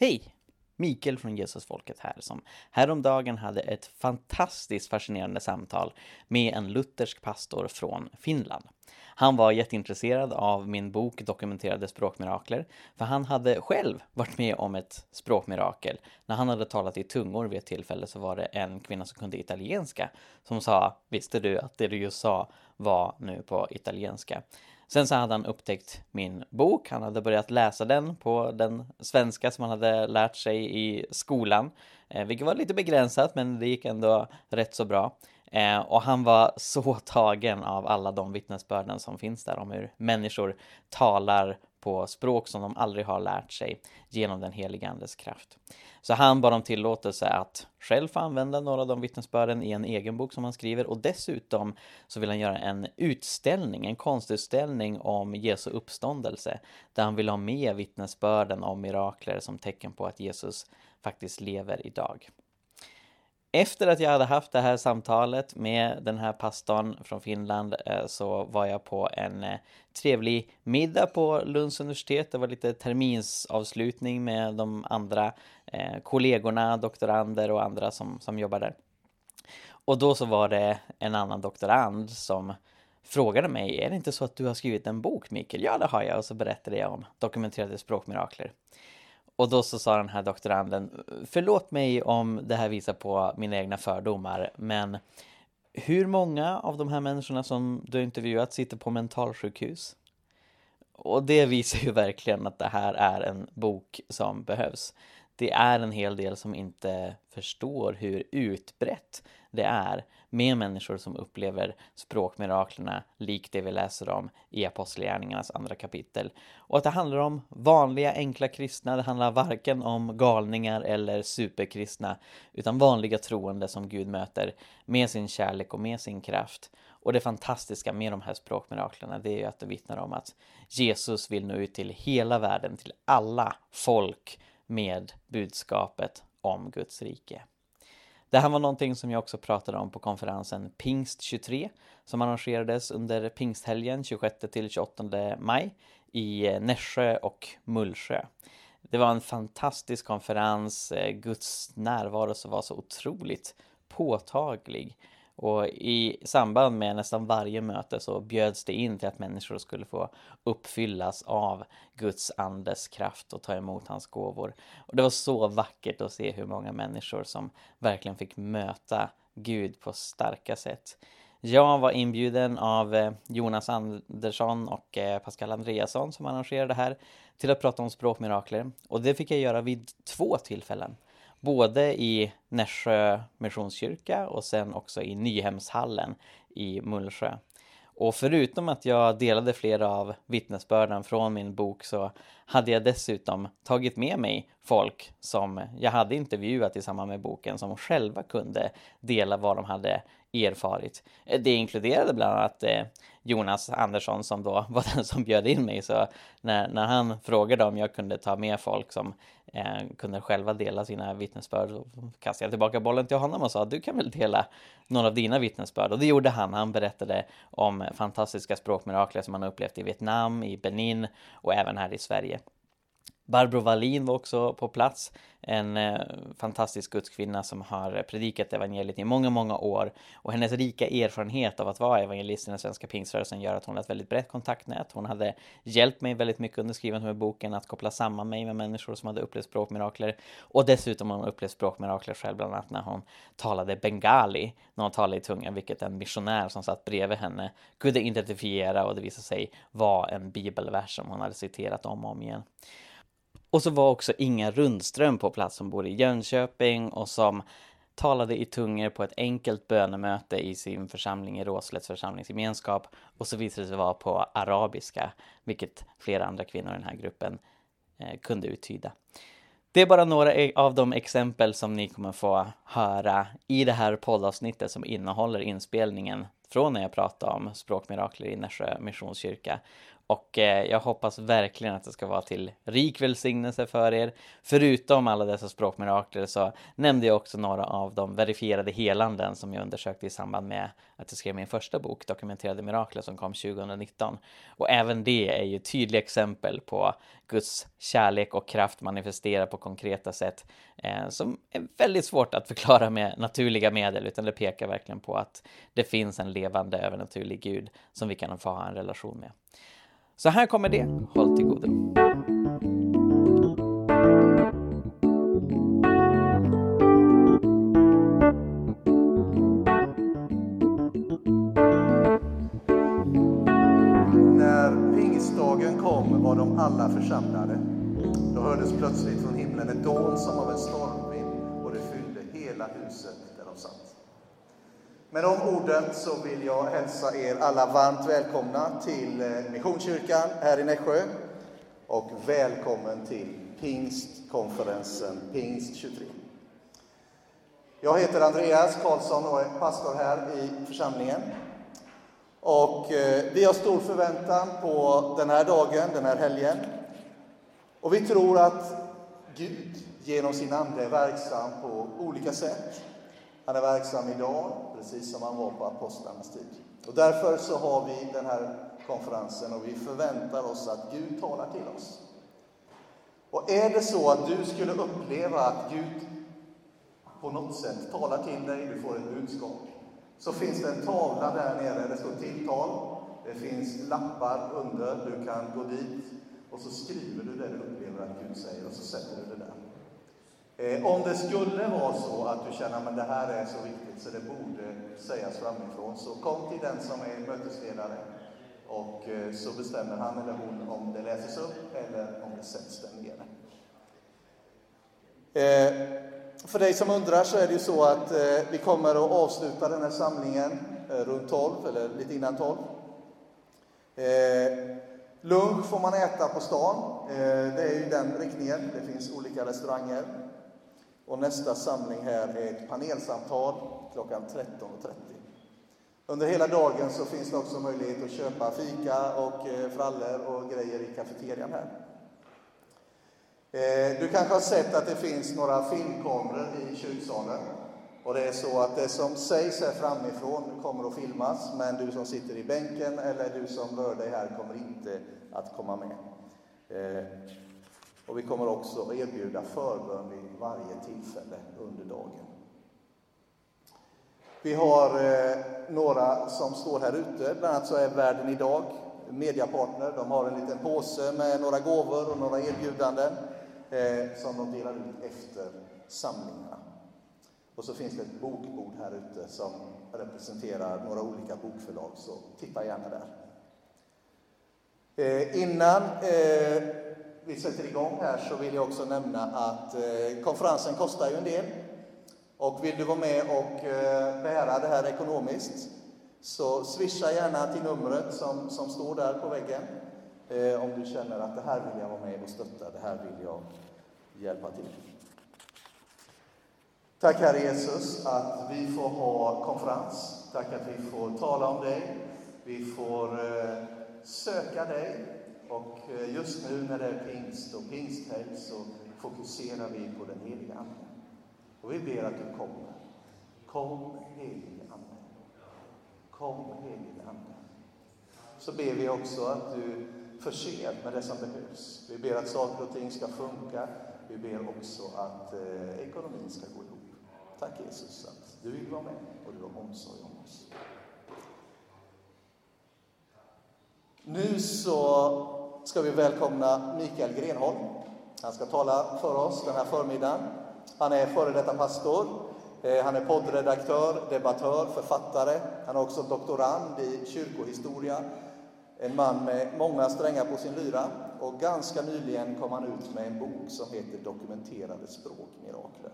Hej! Mikael från Jesusfolket här som häromdagen hade ett fantastiskt fascinerande samtal med en luthersk pastor från Finland. Han var jätteintresserad av min bok Dokumenterade språkmirakler, för han hade själv varit med om ett språkmirakel. När han hade talat i tungor vid ett tillfälle så var det en kvinna som kunde italienska som sa Visste du att det du just sa var nu på italienska? Sen så hade han upptäckt min bok, han hade börjat läsa den på den svenska som han hade lärt sig i skolan, eh, vilket var lite begränsat men det gick ändå rätt så bra. Eh, och han var så tagen av alla de vittnesbörden som finns där om hur människor talar på språk som de aldrig har lärt sig genom den heliga Andes kraft. Så han bad om tillåtelse att själv få använda några av de vittnesbörden i en egen bok som han skriver och dessutom så vill han göra en utställning, en konstutställning om Jesu uppståndelse där han vill ha med vittnesbörden om mirakler som tecken på att Jesus faktiskt lever idag. Efter att jag hade haft det här samtalet med den här pastorn från Finland eh, så var jag på en eh, trevlig middag på Lunds universitet. Det var lite terminsavslutning med de andra eh, kollegorna, doktorander och andra som, som jobbar där. Och då så var det en annan doktorand som frågade mig, är det inte så att du har skrivit en bok Mikael? Ja, det har jag. Och så berättade jag om dokumenterade språkmirakler. Och då så sa den här doktoranden, förlåt mig om det här visar på mina egna fördomar, men hur många av de här människorna som du har intervjuat sitter på mentalsjukhus? Och det visar ju verkligen att det här är en bok som behövs. Det är en hel del som inte förstår hur utbrett det är med människor som upplever språkmiraklerna likt det vi läser om i Apostlagärningarnas andra kapitel. Och att det handlar om vanliga enkla kristna, det handlar varken om galningar eller superkristna, utan vanliga troende som Gud möter med sin kärlek och med sin kraft. Och det fantastiska med de här språkmiraklerna det är ju att det vittnar om att Jesus vill nå ut till hela världen, till alla folk med budskapet om Guds rike. Det här var någonting som jag också pratade om på konferensen Pingst 23 som arrangerades under pingsthelgen 26 till 28 maj i eh, Nässjö och Mullsjö. Det var en fantastisk konferens, eh, Guds närvaro som var så otroligt påtaglig. Och i samband med nästan varje möte så bjöds det in till att människor skulle få uppfyllas av Guds andes kraft och ta emot hans gåvor. Och det var så vackert att se hur många människor som verkligen fick möta Gud på starka sätt. Jag var inbjuden av eh, Jonas Andersson och eh, Pascal Andreasson som arrangerade det här till att prata om språkmirakler. Och det fick jag göra vid två tillfällen både i Nässjö Missionskyrka och sen också i Nyhemshallen i Mullsjö. Och förutom att jag delade flera av vittnesbörden från min bok så hade jag dessutom tagit med mig folk som jag hade intervjuat i samband med boken som själva kunde dela vad de hade erfarit. Eh, det inkluderade bland annat eh, Jonas Andersson som då var den som bjöd in mig. Så när, när han frågade om jag kunde ta med folk som eh, kunde själva dela sina vittnesbörd så kastade jag tillbaka bollen till honom och sa du kan väl dela några av dina vittnesbörd. Och det gjorde han. Han berättade om fantastiska språkmirakler som han upplevt i Vietnam, i Benin och även här i Sverige. Barbro Wallin var också på plats, en eh, fantastisk gudskvinna som har predikat evangeliet i många, många år. Och hennes rika erfarenhet av att vara evangelist i den svenska pingströrelsen gör att hon har ett väldigt brett kontaktnät. Hon hade hjälpt mig väldigt mycket under skrivandet med boken att koppla samman mig med människor som hade upplevt språkmirakler. Och dessutom har hon upplevt språkmirakler själv, bland annat när hon talade bengali, när hon talade i tunga, vilket en missionär som satt bredvid henne kunde identifiera och det visade sig vara en bibelvers som hon hade citerat om och om igen. Och så var också Inga Rundström på plats som bor i Jönköping och som talade i tungor på ett enkelt bönemöte i sin församling i Råslätts församlingsgemenskap och så visade det sig vara på arabiska, vilket flera andra kvinnor i den här gruppen eh, kunde uttyda. Det är bara några e-, av de exempel som ni kommer få höra i det här poddavsnittet som innehåller inspelningen från när jag pratade om språkmirakler i Nässjö Missionskyrka och eh, jag hoppas verkligen att det ska vara till rik välsignelse för er. Förutom alla dessa språkmirakler så nämnde jag också några av de verifierade helanden som jag undersökte i samband med att jag skrev min första bok, Dokumenterade mirakler, som kom 2019. Och även det är ju tydliga exempel på Guds kärlek och kraft manifesterar på konkreta sätt eh, som är väldigt svårt att förklara med naturliga medel, utan det pekar verkligen på att det finns en levande övernaturlig Gud som vi kan få ha en relation med. Så här kommer det. Håll till godo. När pingstdagen kom var de alla församlade. Då hördes plötsligt från himlen ett dån som av en stormvind och det fyllde hela huset. Med de orden så vill jag hälsa er alla varmt välkomna till eh, Missionskyrkan här i Nässjö och välkommen till pingstkonferensen Pingst 23. Jag heter Andreas Karlsson och är pastor här i församlingen. Och eh, vi har stor förväntan på den här dagen, den här helgen. Och vi tror att Gud genom sin Ande är verksam på olika sätt. Han är verksam idag, precis som han var på apostlarnas tid. Och därför så har vi den här konferensen och vi förväntar oss att Gud talar till oss. Och är det så att du skulle uppleva att Gud på något sätt talar till dig, du får ett budskap, så finns det en tavla där nere, det står tilltal, det finns lappar under, du kan gå dit och så skriver du det du upplever att Gud säger och så sätter du det. Eh, om det skulle vara så att du känner att det här är så viktigt så det borde sägas framifrån, så kom till den som är mötesledare och eh, så bestämmer han eller hon om det läses upp eller om det sätts där nere. Eh, för dig som undrar så är det ju så att eh, vi kommer att avsluta den här samlingen eh, runt 12, eller lite innan 12. Eh, lunch får man äta på stan. Det är ju den riktningen. Det finns olika restauranger. Och nästa samling här är ett panelsamtal klockan 13.30. Under hela dagen så finns det också möjlighet att köpa fika och eh, frallor och grejer i kafeterian här. Eh, du kanske har sett att det finns några filmkameror i kyrksalen. Och det är så att det som sägs här framifrån kommer att filmas, men du som sitter i bänken eller du som rör dig här kommer inte att komma med. Eh, och vi kommer också att erbjuda förbön vid varje tillfälle under dagen. Vi har eh, några som står här ute, bland annat så är Världen idag mediapartner. De har en liten påse med några gåvor och några erbjudanden eh, som de delar ut efter samlingarna. Och så finns det ett bokbord här ute som representerar några olika bokförlag, så titta gärna där. Eh, innan eh, vi sätter igång här så vill jag också nämna att eh, konferensen kostar ju en del. Och vill du vara med och eh, bära det här ekonomiskt så swisha gärna till numret som, som står där på väggen. Eh, om du känner att det här vill jag vara med och stötta, det här vill jag hjälpa till. Tack Herre Jesus att vi får ha konferens. Tack att vi får tala om dig. Vi får söka dig och eh, just nu när det är pingst och pingsthelg så fokuserar vi på den heliga Ande. Och vi ber att du kommer. Kom helige Ande. Kom helige Ande. Så ber vi också att du förser med det som behövs. Vi ber att saker och ting ska funka. Vi ber också att eh, ekonomin ska gå ihop. Tack Jesus att du vill vara med och du har omsorg om oss. Nu så ska vi välkomna Mikael Grenholm. Han ska tala för oss den här förmiddagen. Han är före detta pastor. Eh, han är poddredaktör, debattör, författare. Han är också doktorand i kyrkohistoria. En man med många strängar på sin lyra. Och ganska nyligen kom han ut med en bok som heter Dokumenterade språkmirakler.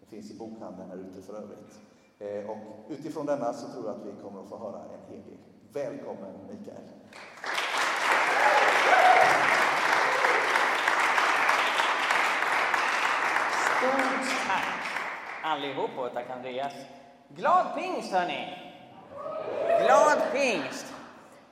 Det finns i bokhandeln här ute för övrigt. Eh, och utifrån denna så tror jag att vi kommer att få höra en hel del. Välkommen Mikael! Stort tack allihop och tack Andreas. Glad pingst hörni! Glad pingst!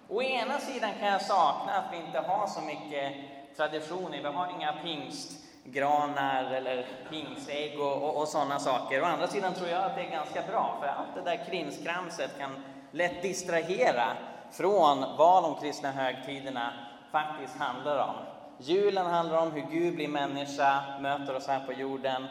Å ena sidan kan jag sakna att vi inte har så mycket traditioner. Vi har inga pingstgranar eller pingsägg och, och, och sådana saker. Å andra sidan tror jag att det är ganska bra, för allt det där krimskramset kan lätt distrahera från vad de kristna högtiderna faktiskt handlar om. Julen handlar om hur Gud blir människa, möter oss här på jorden.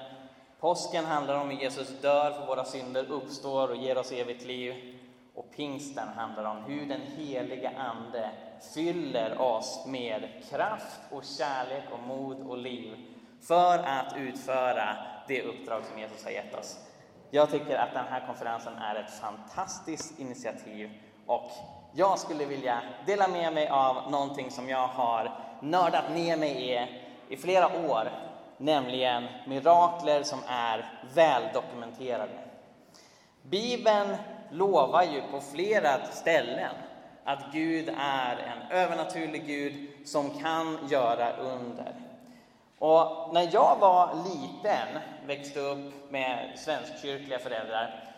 Påsken handlar om hur Jesus dör för våra synder, uppstår och ger oss evigt liv. Och pingsten handlar om hur den heliga Ande fyller oss med kraft och kärlek och mod och liv för att utföra det uppdrag som Jesus har gett oss. Jag tycker att den här konferensen är ett fantastiskt initiativ och jag skulle vilja dela med mig av någonting som jag har nördat ner mig i i flera år, nämligen mirakler som är väldokumenterade. Bibeln lovar ju på flera ställen att Gud är en övernaturlig Gud som kan göra under. Och när jag var liten, växte upp med svenskkyrkliga föräldrar,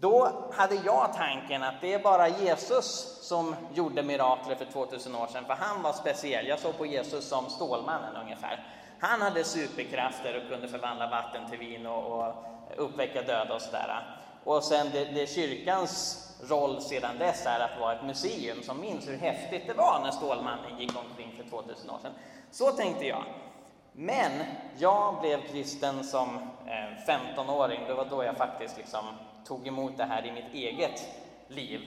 då hade jag tanken att det är bara Jesus som gjorde mirakler för 2000 år sedan, för han var speciell. Jag såg på Jesus som Stålmannen ungefär. Han hade superkrafter och kunde förvandla vatten till vin och, och uppväcka döda och sådär. Och sen det, det kyrkans roll sedan dess är att vara ett museum som minns hur häftigt det var när Stålmannen gick omkring för 2000 år sedan. Så tänkte jag. Men jag blev kristen som eh, 15-åring, det var då jag faktiskt liksom tog emot det här i mitt eget liv.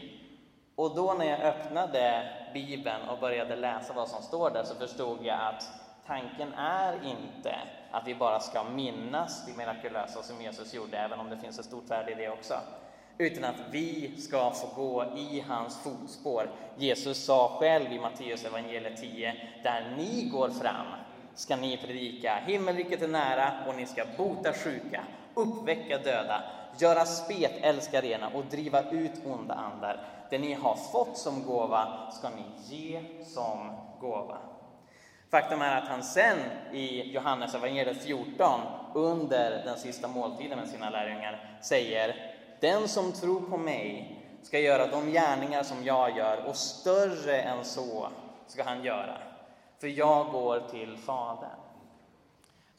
Och då när jag öppnade Bibeln och började läsa vad som står där så förstod jag att tanken är inte att vi bara ska minnas det mirakulösa som Jesus gjorde, även om det finns ett stort värde i det också, utan att vi ska få gå i hans fotspår. Jesus sa själv i Matteus evangeliet 10, där ni går fram ska ni predika, himmelriket är nära och ni ska bota sjuka, uppväcka döda, göra spetälska rena och driva ut onda andar. Det ni har fått som gåva ska ni ge som gåva. Faktum är att han sen i Johannes evangeliet 14 under den sista måltiden med sina lärjungar säger Den som tror på mig ska göra de gärningar som jag gör och större än så ska han göra. För jag går till Fadern.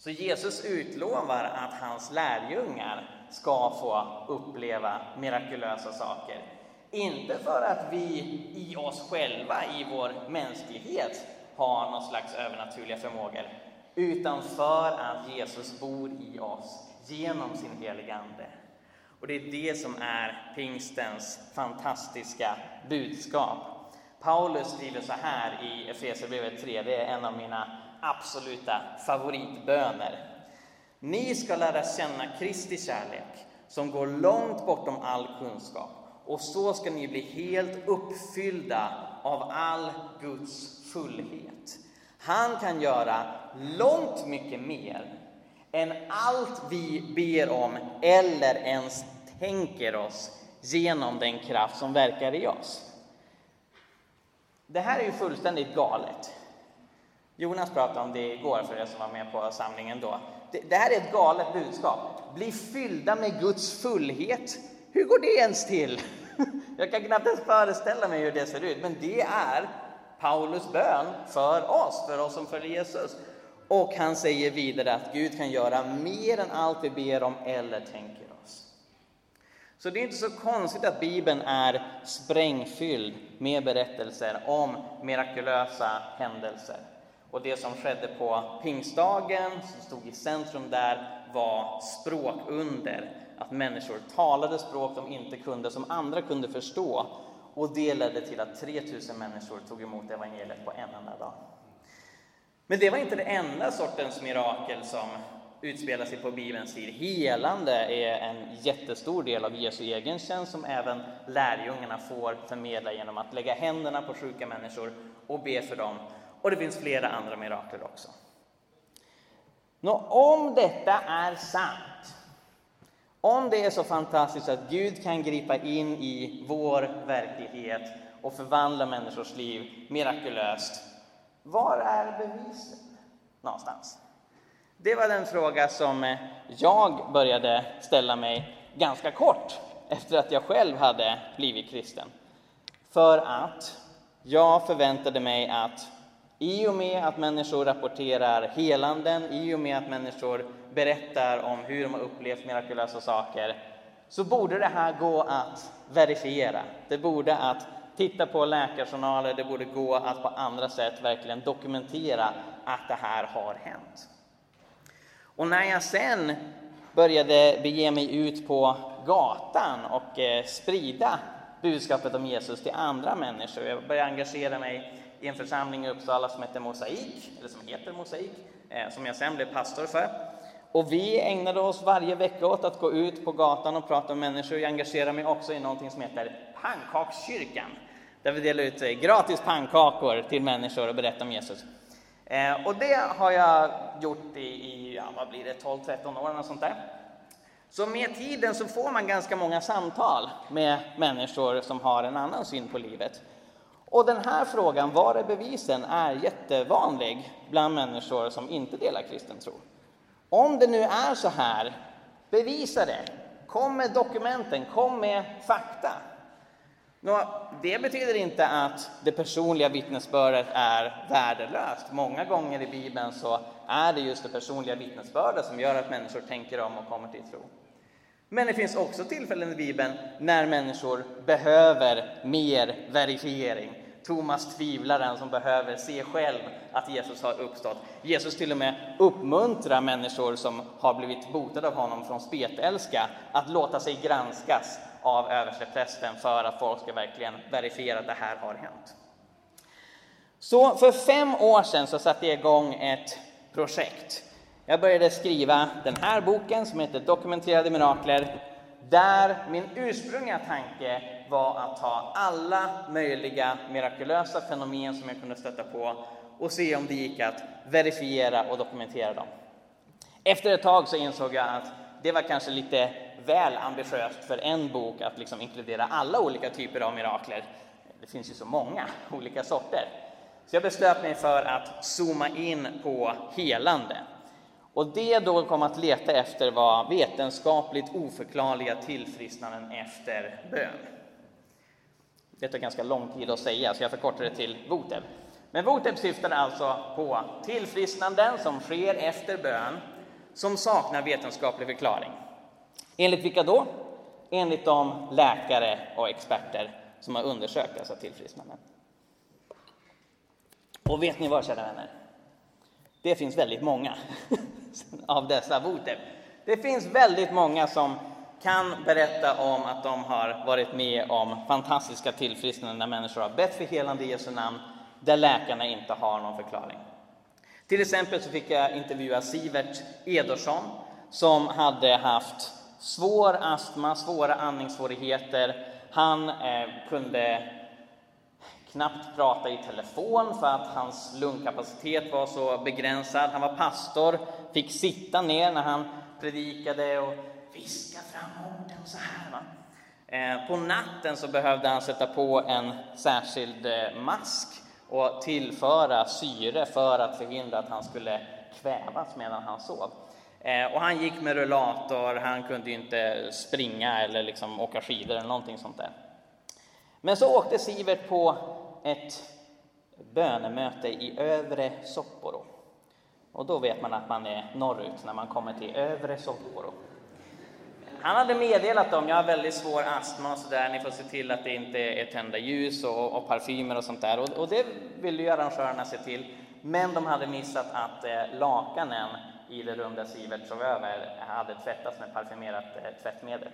Så Jesus utlovar att hans lärjungar ska få uppleva mirakulösa saker. Inte för att vi i oss själva, i vår mänsklighet, har någon slags övernaturliga förmågor, utan för att Jesus bor i oss genom sin heliga Ande. Och det är det som är pingstens fantastiska budskap. Paulus skriver så här i Efesierbrevet 3, det är en av mina absoluta favoritböner. Ni ska lära känna Kristi kärlek som går långt bortom all kunskap och så ska ni bli helt uppfyllda av all Guds fullhet. Han kan göra långt mycket mer än allt vi ber om eller ens tänker oss genom den kraft som verkar i oss. Det här är ju fullständigt galet. Jonas pratade om det igår för er som var med på samlingen då. Det, det här är ett galet budskap. Bli fyllda med Guds fullhet. Hur går det ens till? Jag kan knappt ens föreställa mig hur det ser ut, men det är Paulus bön för oss, för oss som följer Jesus. Och han säger vidare att Gud kan göra mer än allt vi ber om eller tänker oss. Så det är inte så konstigt att Bibeln är sprängfylld med berättelser om mirakulösa händelser. Och det som skedde på pingstdagen, som stod i centrum där, var språkunder. Att människor talade språk de inte kunde, som andra kunde förstå. Och det ledde till att 3000 människor tog emot evangeliet på en enda dag. Men det var inte det enda sortens mirakel som utspelar sig på Bibelns tid. Helande är en jättestor del av Jesu egen tjänst som även lärjungarna får förmedla genom att lägga händerna på sjuka människor och be för dem. Och det finns flera andra mirakler också. Nå, om detta är sant, om det är så fantastiskt att Gud kan gripa in i vår verklighet och förvandla människors liv mirakulöst, var är bevisen någonstans? Det var den fråga som eh, jag började ställa mig ganska kort efter att jag själv hade blivit kristen. För att jag förväntade mig att i och med att människor rapporterar helanden, i och med att människor berättar om hur de har upplevt mirakulösa saker, så borde det här gå att verifiera. Det borde att titta på läkarjournaler, det borde gå att på andra sätt verkligen dokumentera att det här har hänt. Och när jag sen började bege mig ut på gatan och eh, sprida budskapet om Jesus till andra människor. Jag började engagera mig i en församling i Uppsala som heter Mosaik, eller som heter Mosaik, eh, som jag sen blev pastor för. Och vi ägnade oss varje vecka åt att gå ut på gatan och prata med människor. Jag engagerade mig också i någonting som heter Pannkakskyrkan, där vi delar ut eh, gratis pannkakor till människor och berättar om Jesus. Eh, och det har jag gjort i, i ja, vad blir det, 12-13 år och sånt där. Så med tiden så får man ganska många samtal med människor som har en annan syn på livet. Och den här frågan, var är bevisen, är jättevanlig bland människor som inte delar kristen tro. Om det nu är så här, bevisa det. Kom med dokumenten, kom med fakta. Nå, det betyder inte att det personliga vittnesbördet är värdelöst. Många gånger i Bibeln så är det just det personliga vittnesbördet som gör att människor tänker om och kommer till tro. Men det finns också tillfällen i Bibeln när människor behöver mer verifiering. Thomas tvivlaren som behöver se själv att Jesus har uppstått. Jesus till och med uppmuntrar människor som har blivit botade av honom från spetälska att låta sig granskas av översteprästen för att folk ska verkligen verifiera att det här har hänt. Så för fem år sedan så satte jag igång ett projekt jag började skriva den här boken som heter Dokumenterade mirakler, där min ursprungliga tanke var att ta alla möjliga mirakulösa fenomen som jag kunde stöta på och se om det gick att verifiera och dokumentera dem. Efter ett tag så insåg jag att det var kanske lite väl ambitiöst för en bok att liksom inkludera alla olika typer av mirakler. Det finns ju så många olika sorter. Så jag beslöt mig för att zooma in på helande. Och det då kom att leta efter var vetenskapligt oförklarliga tillfrisknanden efter bön. Det tar ganska lång tid att säga, så jag förkortar det till VOTEB. Men VOTEB syftade alltså på tillfrisknanden som sker efter bön som saknar vetenskaplig förklaring. Enligt vilka då? Enligt de läkare och experter som har undersökt dessa tillfrisknanden. Och vet ni vad, kära vänner? Det finns väldigt många av dessa voter. Det finns väldigt många som kan berätta om att de har varit med om fantastiska tillfrisknanden när människor har bett för helande i Jesu namn, där läkarna inte har någon förklaring. Till exempel så fick jag intervjua Sivert Edersson som hade haft svår astma, svåra andningssvårigheter. Han eh, kunde knappt prata i telefon för att hans lungkapacitet var så begränsad. Han var pastor, fick sitta ner när han predikade och viska fram orden så här. Va? Eh, på natten så behövde han sätta på en särskild eh, mask och tillföra syre för att förhindra att han skulle kvävas medan han sov. Eh, och han gick med rullator, han kunde inte springa eller liksom åka skidor eller någonting sånt där. Men så åkte Sivert på ett bönemöte i Övre Sopporo. Och då vet man att man är norrut när man kommer till Övre Sopporo. Han hade meddelat dem, jag har väldigt svår astma och sådär, ni får se till att det inte är tända ljus och, och parfymer och sånt där. Och, och det ville ju arrangörerna se till. Men de hade missat att eh, lakanen i det rum där Sivert sov över hade tvättats med parfymerat eh, tvättmedel.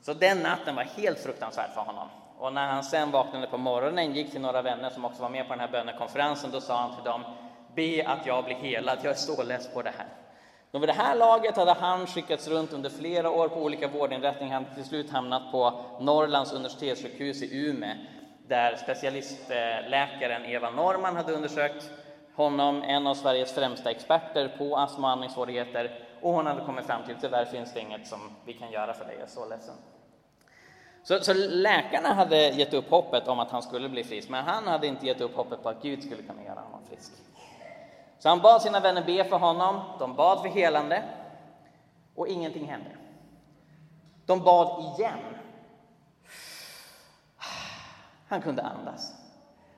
Så den natten var helt fruktansvärd för honom. Och när han sen vaknade på morgonen, gick till några vänner som också var med på den här bönekonferensen, då sa han till dem, be att jag blir helad, jag är så less på det här. Och vid det här laget hade han skickats runt under flera år på olika vårdinrättningar. Han till slut hamnat på Norrlands universitetssjukhus i Umeå, där specialistläkaren Eva Norman hade undersökt honom, en av Sveriges främsta experter på astma och andningssvårigheter, och hon hade kommit fram till tyvärr finns det inget som vi kan göra för dig, jag är så ledsen. Så, så, läkarna hade gett upp hoppet om att han skulle bli frisk, men han hade inte gett upp hoppet på att Gud skulle kunna göra honom frisk. Så han bad sina vänner be för honom, de bad för helande och ingenting hände. De bad igen. Han kunde andas.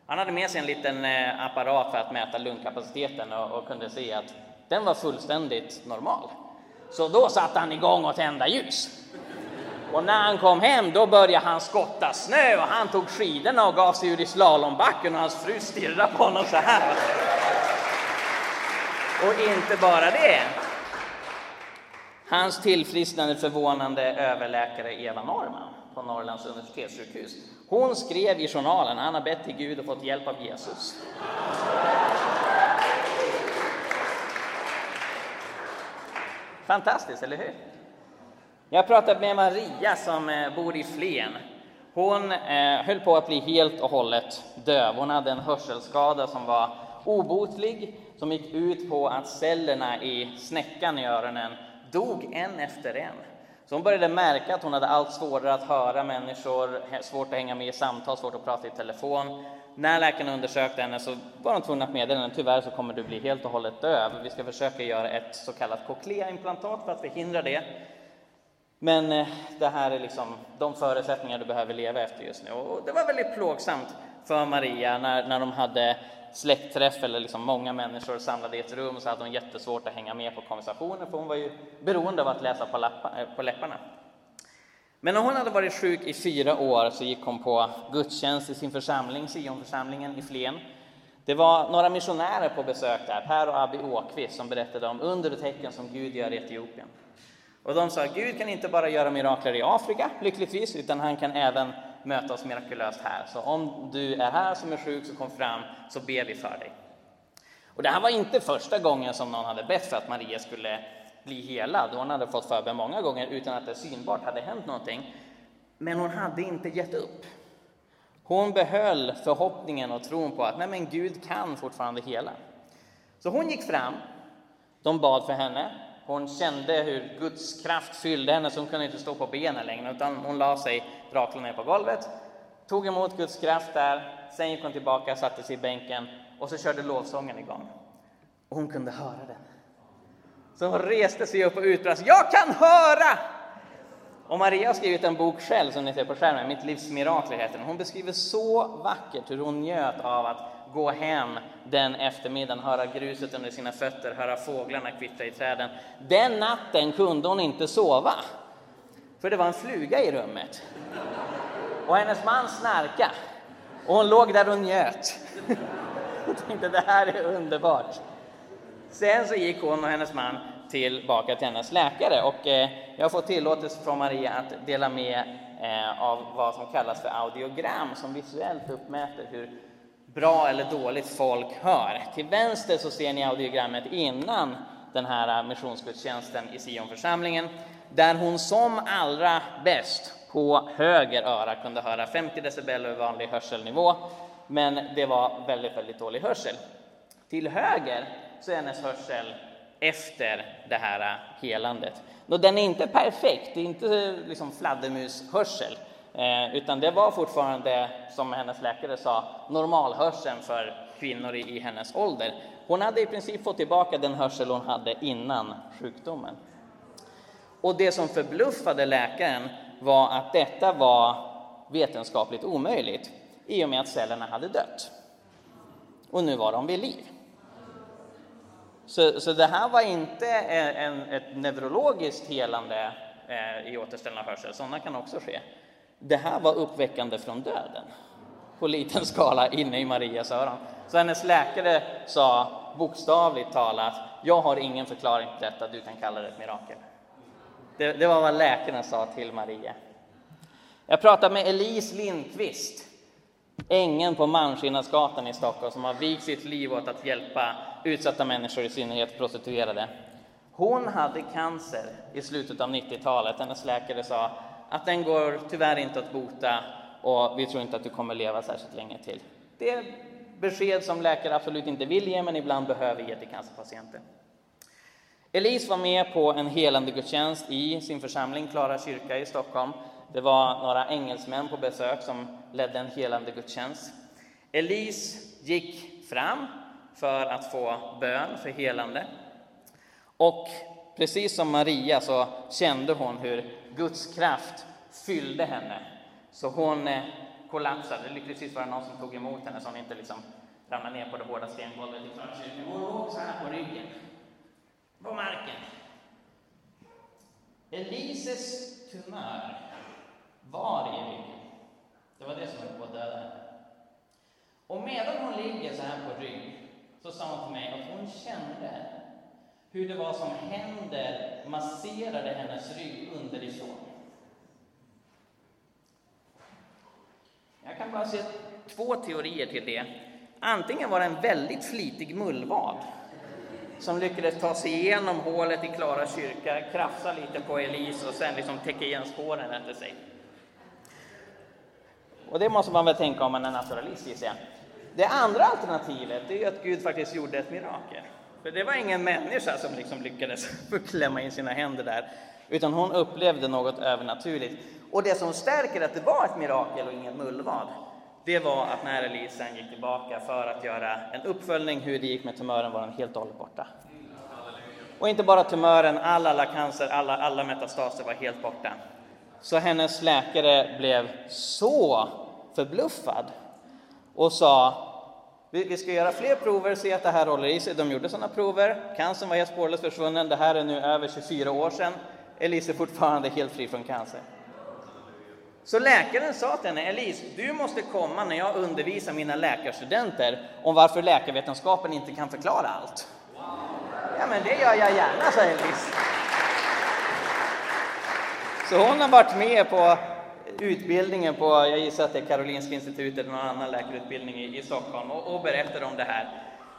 Han hade med sig en liten eh, apparat för att mäta lungkapaciteten och, och kunde se att den var fullständigt normal. Så då satte han igång och tända ljus. Och när han kom hem då började han skotta snö och han tog skidorna och gav sig ur i slalombacken och hans fru stirrade på honom så här. Och inte bara det. Hans tillfrisknande förvånande överläkare Eva Norman på Norrlands universitetssjukhus. Hon skrev i journalen, han har bett till Gud och fått hjälp av Jesus. Fantastiskt, eller hur? Jag har pratat med Maria som eh, bor i Flen. Hon eh, höll på att bli helt och hållet döv. Hon hade en hörselskada som var obotlig, som gick ut på att cellerna i snäckan i öronen dog en efter en. Så hon började märka att hon hade allt svårare att höra människor, svårt att hänga med i samtal, svårt att prata i telefon. När läkarna undersökte henne så var de tvungna att meddela henne tyvärr så kommer du bli helt och hållet döv. Vi ska försöka göra ett så kallat cochlea-implantat för att förhindra det. Men eh, det här är liksom de förutsättningar du behöver leva efter just nu. Och det var väldigt plågsamt för Maria när, när de hade släktträff eller liksom många människor samlade i ett rum så hade hon jättesvårt att hänga med på konversationen för hon var ju beroende av att läsa på, lappa, eh, på läpparna. Men när hon hade varit sjuk i fyra år så gick hon på gudstjänst i sin församling, Sionförsamlingen i Flen. Det var några missionärer på besök där, Per och Abby Åkvist, som berättade om under och tecken som Gud gör i Etiopien. Och de sa, Gud kan inte bara göra mirakler i Afrika, lyckligtvis, utan han kan även möta oss mirakulöst här. Så om du är här som är sjuk, så kom fram, så ber vi för dig. Och det här var inte första gången som någon hade bett för att Maria skulle bli helad. Hon hade fått förbön många gånger utan att det synbart hade hänt någonting. Men hon hade inte gett upp. Hon behöll förhoppningen och tron på att nej men Gud kan fortfarande hela. Så hon gick fram, de bad för henne, hon kände hur Guds kraft fyllde henne så hon kunde inte stå på benen längre utan hon la sig rakt ner på golvet, tog emot Guds kraft där, sen gick hon tillbaka, satte sig i bänken och så körde lovsången igång. Och hon kunde höra den. Så hon reste sig upp och utbrast Jag kan höra! Och Maria har skrivit en bok själv som ni ser på skärmen, Mitt livs mirakler heter den. Hon beskriver så vackert hur hon njöt av att gå hem den eftermiddagen, höra gruset under sina fötter, höra fåglarna kvittra i träden. Den natten kunde hon inte sova, för det var en fluga i rummet. Och hennes man snarka och hon låg där och njöt. Hon tänkte, det här är underbart. Sen så gick hon och hennes man tillbaka till hennes läkare och eh, jag har fått tillåtelse från Maria att dela med eh, av vad som kallas för audiogram som visuellt uppmäter hur bra eller dåligt folk hör. Till vänster så ser ni audiogrammet innan den här äh, missionsgudstjänsten i Sionförsamlingen där hon som allra bäst på höger öra kunde höra 50 decibel över vanlig hörselnivå, men det var väldigt, väldigt dålig hörsel. Till höger så är hennes hörsel efter det här äh, helandet. Och den är inte perfekt, det är inte liksom fladdermushörsel, Eh, utan det var fortfarande, som hennes läkare sa, normalhörseln för kvinnor i, i hennes ålder. Hon hade i princip fått tillbaka den hörsel hon hade innan sjukdomen. Och det som förbluffade läkaren var att detta var vetenskapligt omöjligt i och med att cellerna hade dött. Och nu var de vid liv. Så, så det här var inte en, ett neurologiskt helande eh, i återställande av hörsel, sådana kan också ske. Det här var uppväckande från döden på liten skala inne i Marias öron. Så hennes läkare sa bokstavligt talat, jag har ingen förklaring till detta, du kan kalla det ett mirakel. Det, det var vad läkaren sa till Maria. Jag pratade med Elise Lindqvist, ängeln på Malmskillnadsgatan i Stockholm som har vigt sitt liv åt att hjälpa utsatta människor, i synnerhet prostituerade. Hon hade cancer i slutet av 90-talet. Hennes läkare sa att den går tyvärr inte att bota och vi tror inte att du kommer leva särskilt länge till. Det är besked som läkare absolut inte vill ge, men ibland behöver ge till cancerpatienter. Elise var med på en helande gudstjänst i sin församling, Klara kyrka i Stockholm. Det var några engelsmän på besök som ledde en helande gudstjänst. Elise gick fram för att få bön för helande. Och precis som Maria så kände hon hur Guds kraft fyllde henne. Så hon eh, kollapsade. Lyckligtvis var det någon som tog emot henne så hon inte liksom ramlade ner på det hårda stengolvet i förkyrkan. Hon låg så här på ryggen, på marken. Elises tumör var i ryggen. Det var det som höll på att döda henne. Och medan hon ligger så här på rygg så sa hon till mig att hon kände hur det var som händer masserade hennes rygg underifrån. Jag kan bara se två teorier till det. Antingen var det en väldigt flitig mullvad som lyckades ta sig igenom hålet i Klara kyrka, krafsa lite på Elise och sen liksom täcka igen spåren efter sig. Och det måste man väl tänka om man är naturalist gissar jag. Det andra alternativet är att Gud faktiskt gjorde ett mirakel. För det var ingen människa som liksom lyckades klämma in sina händer där, utan hon upplevde något övernaturligt. Och det som stärker att det var ett mirakel och ingen mullvad, det var att när Elisa gick tillbaka för att göra en uppföljning hur det gick med tumören var den helt och hållet borta. Och inte bara tumören, all, alla cancer, alla, alla metastaser var helt borta. Så hennes läkare blev så förbluffad och sa vi ska göra fler prover, se att det här håller i sig. De gjorde sådana prover. Cancern var helt spårlöst försvunnen. Det här är nu över 24 år sedan. Elise är fortfarande helt fri från cancer. Så läkaren sa till henne, Elise, du måste komma när jag undervisar mina läkarstudenter om varför läkarvetenskapen inte kan förklara allt. Wow! Ja, men det gör jag gärna, sa Elise. Så hon har varit med på utbildningen på, jag gissar att det är Karolinska institutet eller någon annan läkarutbildning i, i Stockholm och, och berättade om det här.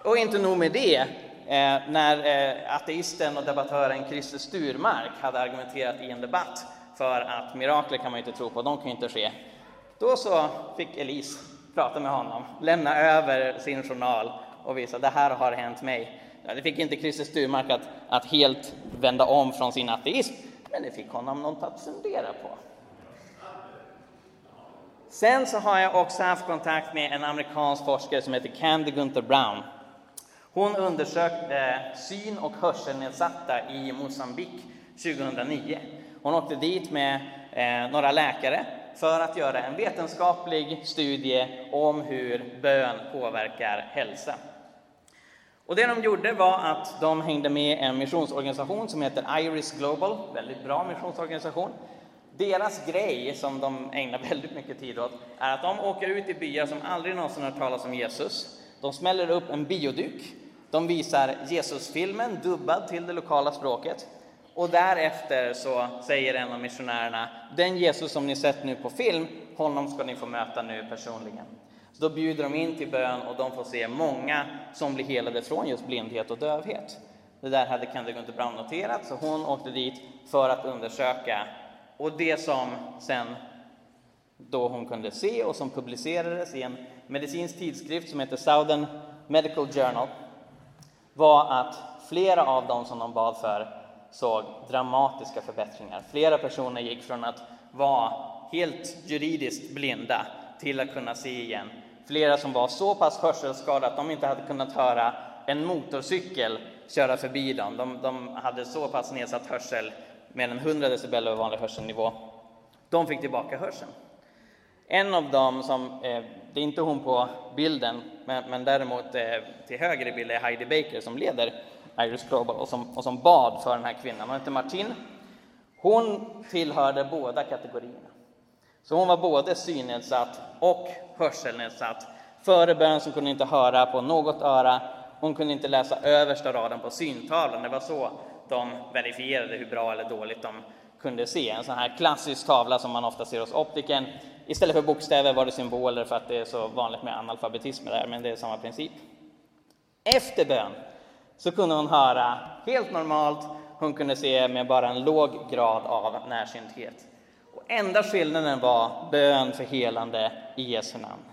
Och inte nog med det, eh, när eh, ateisten och debattören Christer Sturmark hade argumenterat i en debatt för att mirakler kan man inte tro på, de kan ju inte ske. Då så fick Elise prata med honom, lämna över sin journal och visa det här har hänt mig. Det fick inte Christer Sturmark att, att helt vända om från sin ateism, men det fick honom något att fundera på. Sen så har jag också haft kontakt med en amerikansk forskare som heter Candy Gunther Brown. Hon undersökte eh, syn och hörselnedsatta i Mosambik 2009. Hon åkte dit med eh, några läkare för att göra en vetenskaplig studie om hur bön påverkar hälsa. Och det de gjorde var att de hängde med en missionsorganisation som heter Iris Global, väldigt bra missionsorganisation. Deras grej, som de ägnar väldigt mycket tid åt, är att de åker ut i byar som aldrig någonsin har talat om Jesus. De smäller upp en bioduk. De visar Jesusfilmen dubbad till det lokala språket. Och därefter så säger en av missionärerna, den Jesus som ni sett nu på film, honom ska ni få möta nu personligen. Så då bjuder de in till bön och de får se många som blir helade från just blindhet och dövhet. Det där hade Candy Gunther Brown noterat, så hon åkte dit för att undersöka och det som sen då hon kunde se och som publicerades i en medicinsk tidskrift som heter Southern Medical Journal var att flera av dem som de bad för såg dramatiska förbättringar. Flera personer gick från att vara helt juridiskt blinda till att kunna se igen. Flera som var så pass hörselskadade att de inte hade kunnat höra en motorcykel köra förbi dem. De, de hade så pass nedsatt hörsel mer än 100 decibel över vanlig hörselnivå. De fick tillbaka hörseln. En av dem, som, eh, det är inte hon på bilden, men, men däremot eh, till höger i bilden är Heidi Baker som leder Iris Global och som, och som bad för den här kvinnan. Hon heter Martin. Hon tillhörde båda kategorierna. Så hon var både synnedsatt och hörselnedsatt. Före bön så kunde hon inte höra på något öra. Hon kunde inte läsa översta raden på syntavlan. Det var så de verifierade hur bra eller dåligt de kunde se. En sån här klassisk tavla som man ofta ser hos optiken. Istället för bokstäver var det symboler för att det är så vanligt med analfabetism där, men det är samma princip. Efter bön så kunde hon höra helt normalt, hon kunde se med bara en låg grad av närsynthet. Och enda skillnaden var bön för helande i Jesu namn.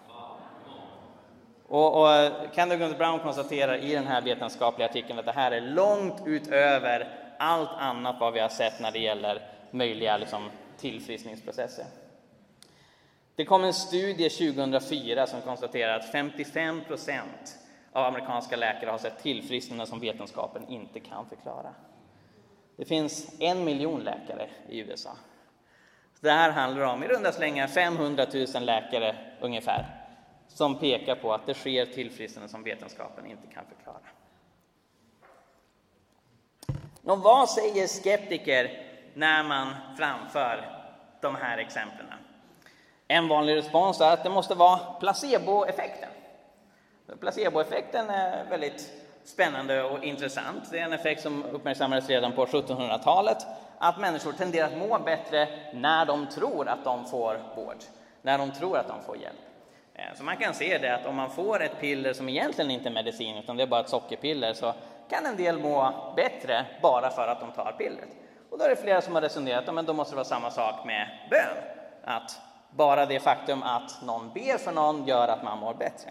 Och, och eh, Kendall Gunther Brown konstaterar i den här vetenskapliga artikeln att det här är långt utöver allt annat vad vi har sett när det gäller möjliga liksom, tillfriskningsprocesser. Det kom en studie 2004 som konstaterar att 55 procent av amerikanska läkare har sett tillfrisknande som vetenskapen inte kan förklara. Det finns en miljon läkare i USA. Det här handlar om i runda slängar 500 000 läkare ungefär som pekar på att det sker tillfrisknande som vetenskapen inte kan förklara. Nå, vad säger skeptiker när man framför de här exemplen? En vanlig respons är att det måste vara placeboeffekten. Placeboeffekten är väldigt spännande och intressant. Det är en effekt som uppmärksammades redan på 1700-talet, att människor tenderar att må bättre när de tror att de får vård, när de tror att de får hjälp. Eh, så man kan se det att om man får ett piller som egentligen inte är medicin utan det är bara ett sockerpiller så kan en del må bättre bara för att de tar pillret. Och då är det flera som har resonerat att då måste det vara samma sak med bön. Att bara det faktum att någon ber för någon gör att man mår bättre.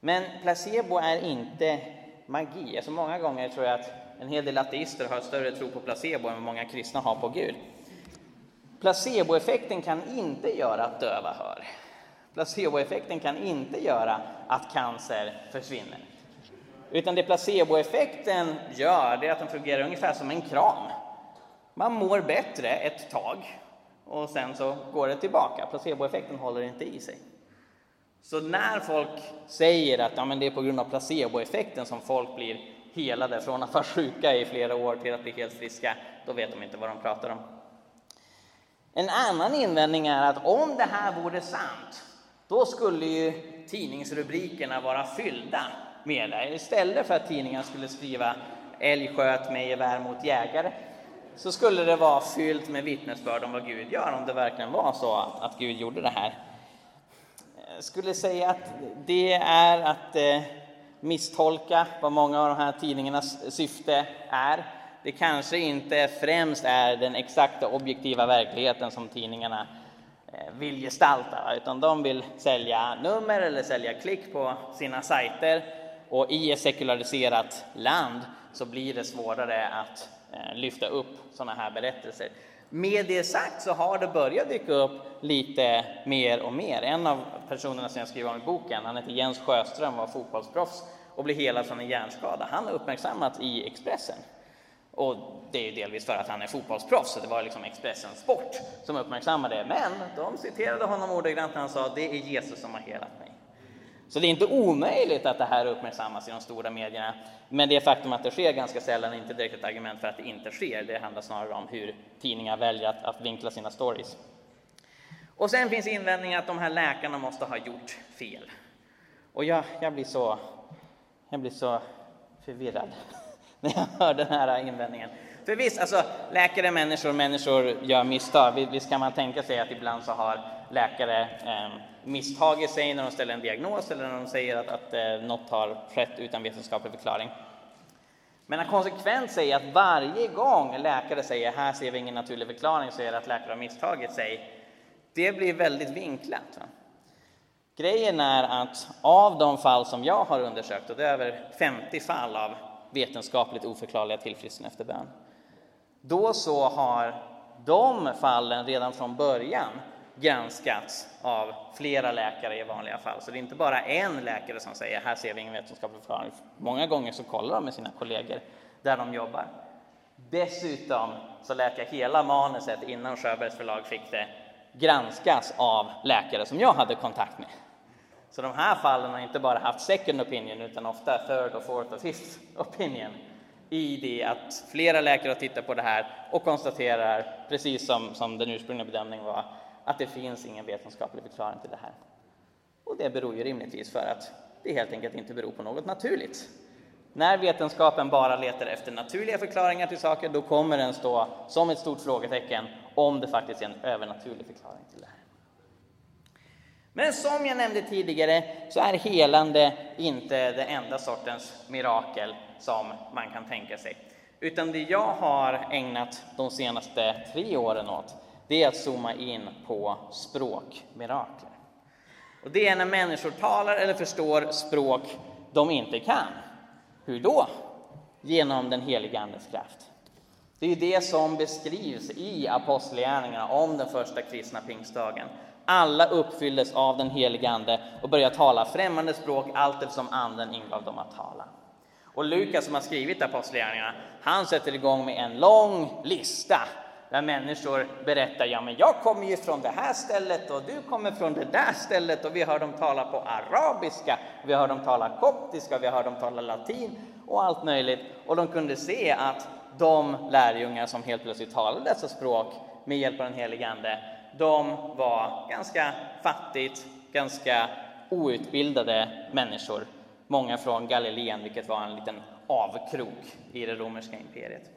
Men placebo är inte magi. Alltså många gånger tror jag att en hel del ateister har större tro på placebo än vad många kristna har på Gud. Placeboeffekten kan inte göra att döva hör. Placeboeffekten kan inte göra att cancer försvinner. Utan det placeboeffekten gör, det är att den fungerar ungefär som en kram. Man mår bättre ett tag och sen så går det tillbaka. Placeboeffekten håller inte i sig. Så när folk säger att ja, men det är på grund av placeboeffekten som folk blir helade från att vara sjuka i flera år till att bli helt friska, då vet de inte vad de pratar om. En annan invändning är att om det här vore sant, då skulle ju tidningsrubrikerna vara fyllda med det. Istället för att tidningen skulle skriva älg sköt med gevär mot jägare, så skulle det vara fyllt med vittnesbörd om vad Gud gör, om det verkligen var så att Gud gjorde det här. Jag skulle säga att det är att eh, misstolka vad många av de här tidningarnas syfte är. Det kanske inte främst är den exakta objektiva verkligheten som tidningarna Eh, vill gestalta, utan de vill sälja nummer eller sälja klick på sina sajter. Och i ett sekulariserat land så blir det svårare att eh, lyfta upp sådana här berättelser. Med det sagt så har det börjat dyka upp lite mer och mer. En av personerna som jag skriver om i boken, han heter Jens Sjöström, var fotbollsproffs och blev helad från en hjärnskada. Han har uppmärksammats i Expressen. Och det är ju delvis för att han är fotbollsproffs, så det var liksom Expressen Sport som uppmärksammade det. Men de citerade honom ordagrant när han sa det är Jesus som har helat mig. Så det är inte omöjligt att det här uppmärksammas i de stora medierna. Men det faktum att det sker ganska sällan är inte direkt ett argument för att det inte sker. Det handlar snarare om hur tidningar väljer att, att vinkla sina stories. Och sen finns invändningen att de här läkarna måste ha gjort fel. Och jag, jag, blir, så, jag blir så förvirrad när jag hör den här invändningen. För visst, alltså, läkare är människor, människor gör misstag. Visst kan man tänka sig att ibland så har läkare eh, misstagit sig när de ställer en diagnos eller när de säger att, att eh, något har skett utan vetenskaplig förklaring. Men att konsekvent säga att varje gång läkare säger här ser vi ingen naturlig förklaring så är det att läkare har misstagit sig, det blir väldigt vinklat. Va? Grejen är att av de fall som jag har undersökt, och det är över 50 fall av vetenskapligt oförklarliga tillfrisknande efter bön, då så har de fallen redan från början granskats av flera läkare i vanliga fall. Så det är inte bara en läkare som säger här ser vi ingen vetenskaplig förklaring. Många gånger så kollar de med sina kollegor där de jobbar. Dessutom så lät jag hela manuset innan Sjöbergs förlag fick det granskas av läkare som jag hade kontakt med. Så de här fallen har inte bara haft second opinion utan ofta third och fourth och fifth opinion i det att flera läkare har tittat på det här och konstaterar, precis som, som den ursprungliga bedömningen var, att det finns ingen vetenskaplig förklaring till det här. Och det beror ju rimligtvis för att det helt enkelt inte beror på något naturligt. När vetenskapen bara letar efter naturliga förklaringar till saker, då kommer den stå som ett stort frågetecken om det faktiskt är en övernaturlig förklaring till det här. Men som jag nämnde tidigare så är helande inte det enda sortens mirakel som man kan tänka sig. Utan det jag har ägnat de senaste tre åren åt, det är att zooma in på språkmirakler. Och det är när människor talar eller förstår språk de inte kan. Hur då? Genom den heliga Andes kraft. Det är det som beskrivs i Apostlagärningarna om den första kristna pingstdagen. Alla uppfylldes av den helige Ande och började tala främmande språk allt eftersom Anden ingav dem att tala. Och Lukas som har skrivit Apostlagärningarna, han sätter igång med en lång lista där människor berättar, ja men jag kommer ju från det här stället och du kommer från det där stället och vi hör dem tala på arabiska, vi hör dem tala koptiska, vi hör dem tala latin och allt möjligt. Och de kunde se att de lärjungar som helt plötsligt talade dessa språk med hjälp av den helige Ande, de var ganska fattigt, ganska outbildade människor. Många från Galileen, vilket var en liten avkrok i det romerska imperiet.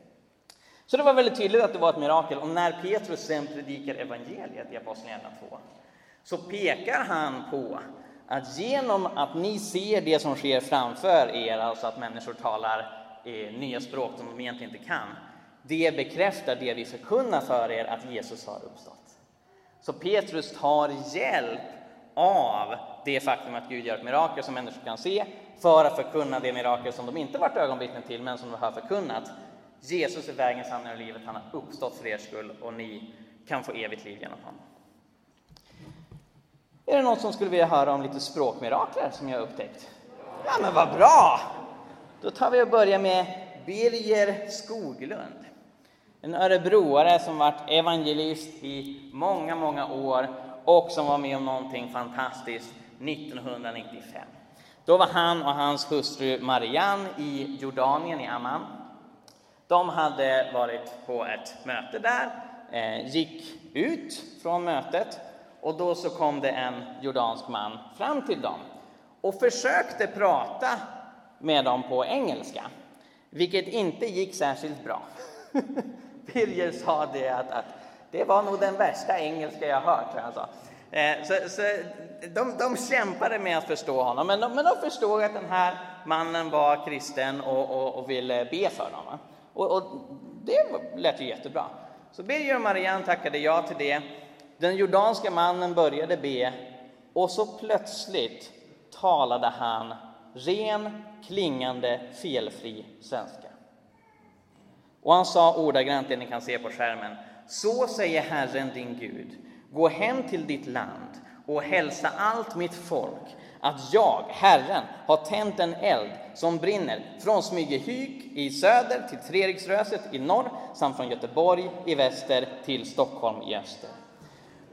Så det var väldigt tydligt att det var ett mirakel. Och när Petrus sen predikar evangeliet i Apostlagärningarna 2 så pekar han på att genom att ni ser det som sker framför er, alltså att människor talar nya språk som de egentligen inte kan, det bekräftar det vi förkunnar för er att Jesus har uppstått. Så Petrus tar hjälp av det faktum att Gud gör ett mirakel som människor kan se för att förkunna det mirakel som de inte varit ögonvittnen till men som de har förkunnat. Jesus är vägen, sanningen och livet. Han har uppstått för er skull och ni kan få evigt liv genom honom. Är det någon som skulle vilja höra om lite språkmirakler som jag har upptäckt? Ja, men vad bra! Då tar vi och börjar med Birger Skoglund. En örebroare som varit evangelist i många, många år och som var med om någonting fantastiskt 1995. Då var han och hans hustru Marianne i Jordanien, i Amman. De hade varit på ett möte där, eh, gick ut från mötet och då så kom det en jordansk man fram till dem och försökte prata med dem på engelska, vilket inte gick särskilt bra. Birger sa det att, att, det var nog den värsta engelska jag hört, tror jag sa. Eh, så, så de, de kämpade med att förstå honom, men de, men de förstod att den här mannen var kristen och, och, och ville be för dem. Och, och, det lät ju jättebra. Så Birger och Marianne tackade ja till det. Den jordanska mannen började be och så plötsligt talade han ren, klingande, felfri svenska. Och han sa ordagrant det ni kan se på skärmen. Så säger Herren din Gud, gå hem till ditt land och hälsa allt mitt folk att jag, Herren, har tänt en eld som brinner från Smygehyk i söder till Treriksröset i norr samt från Göteborg i väster till Stockholm i öster.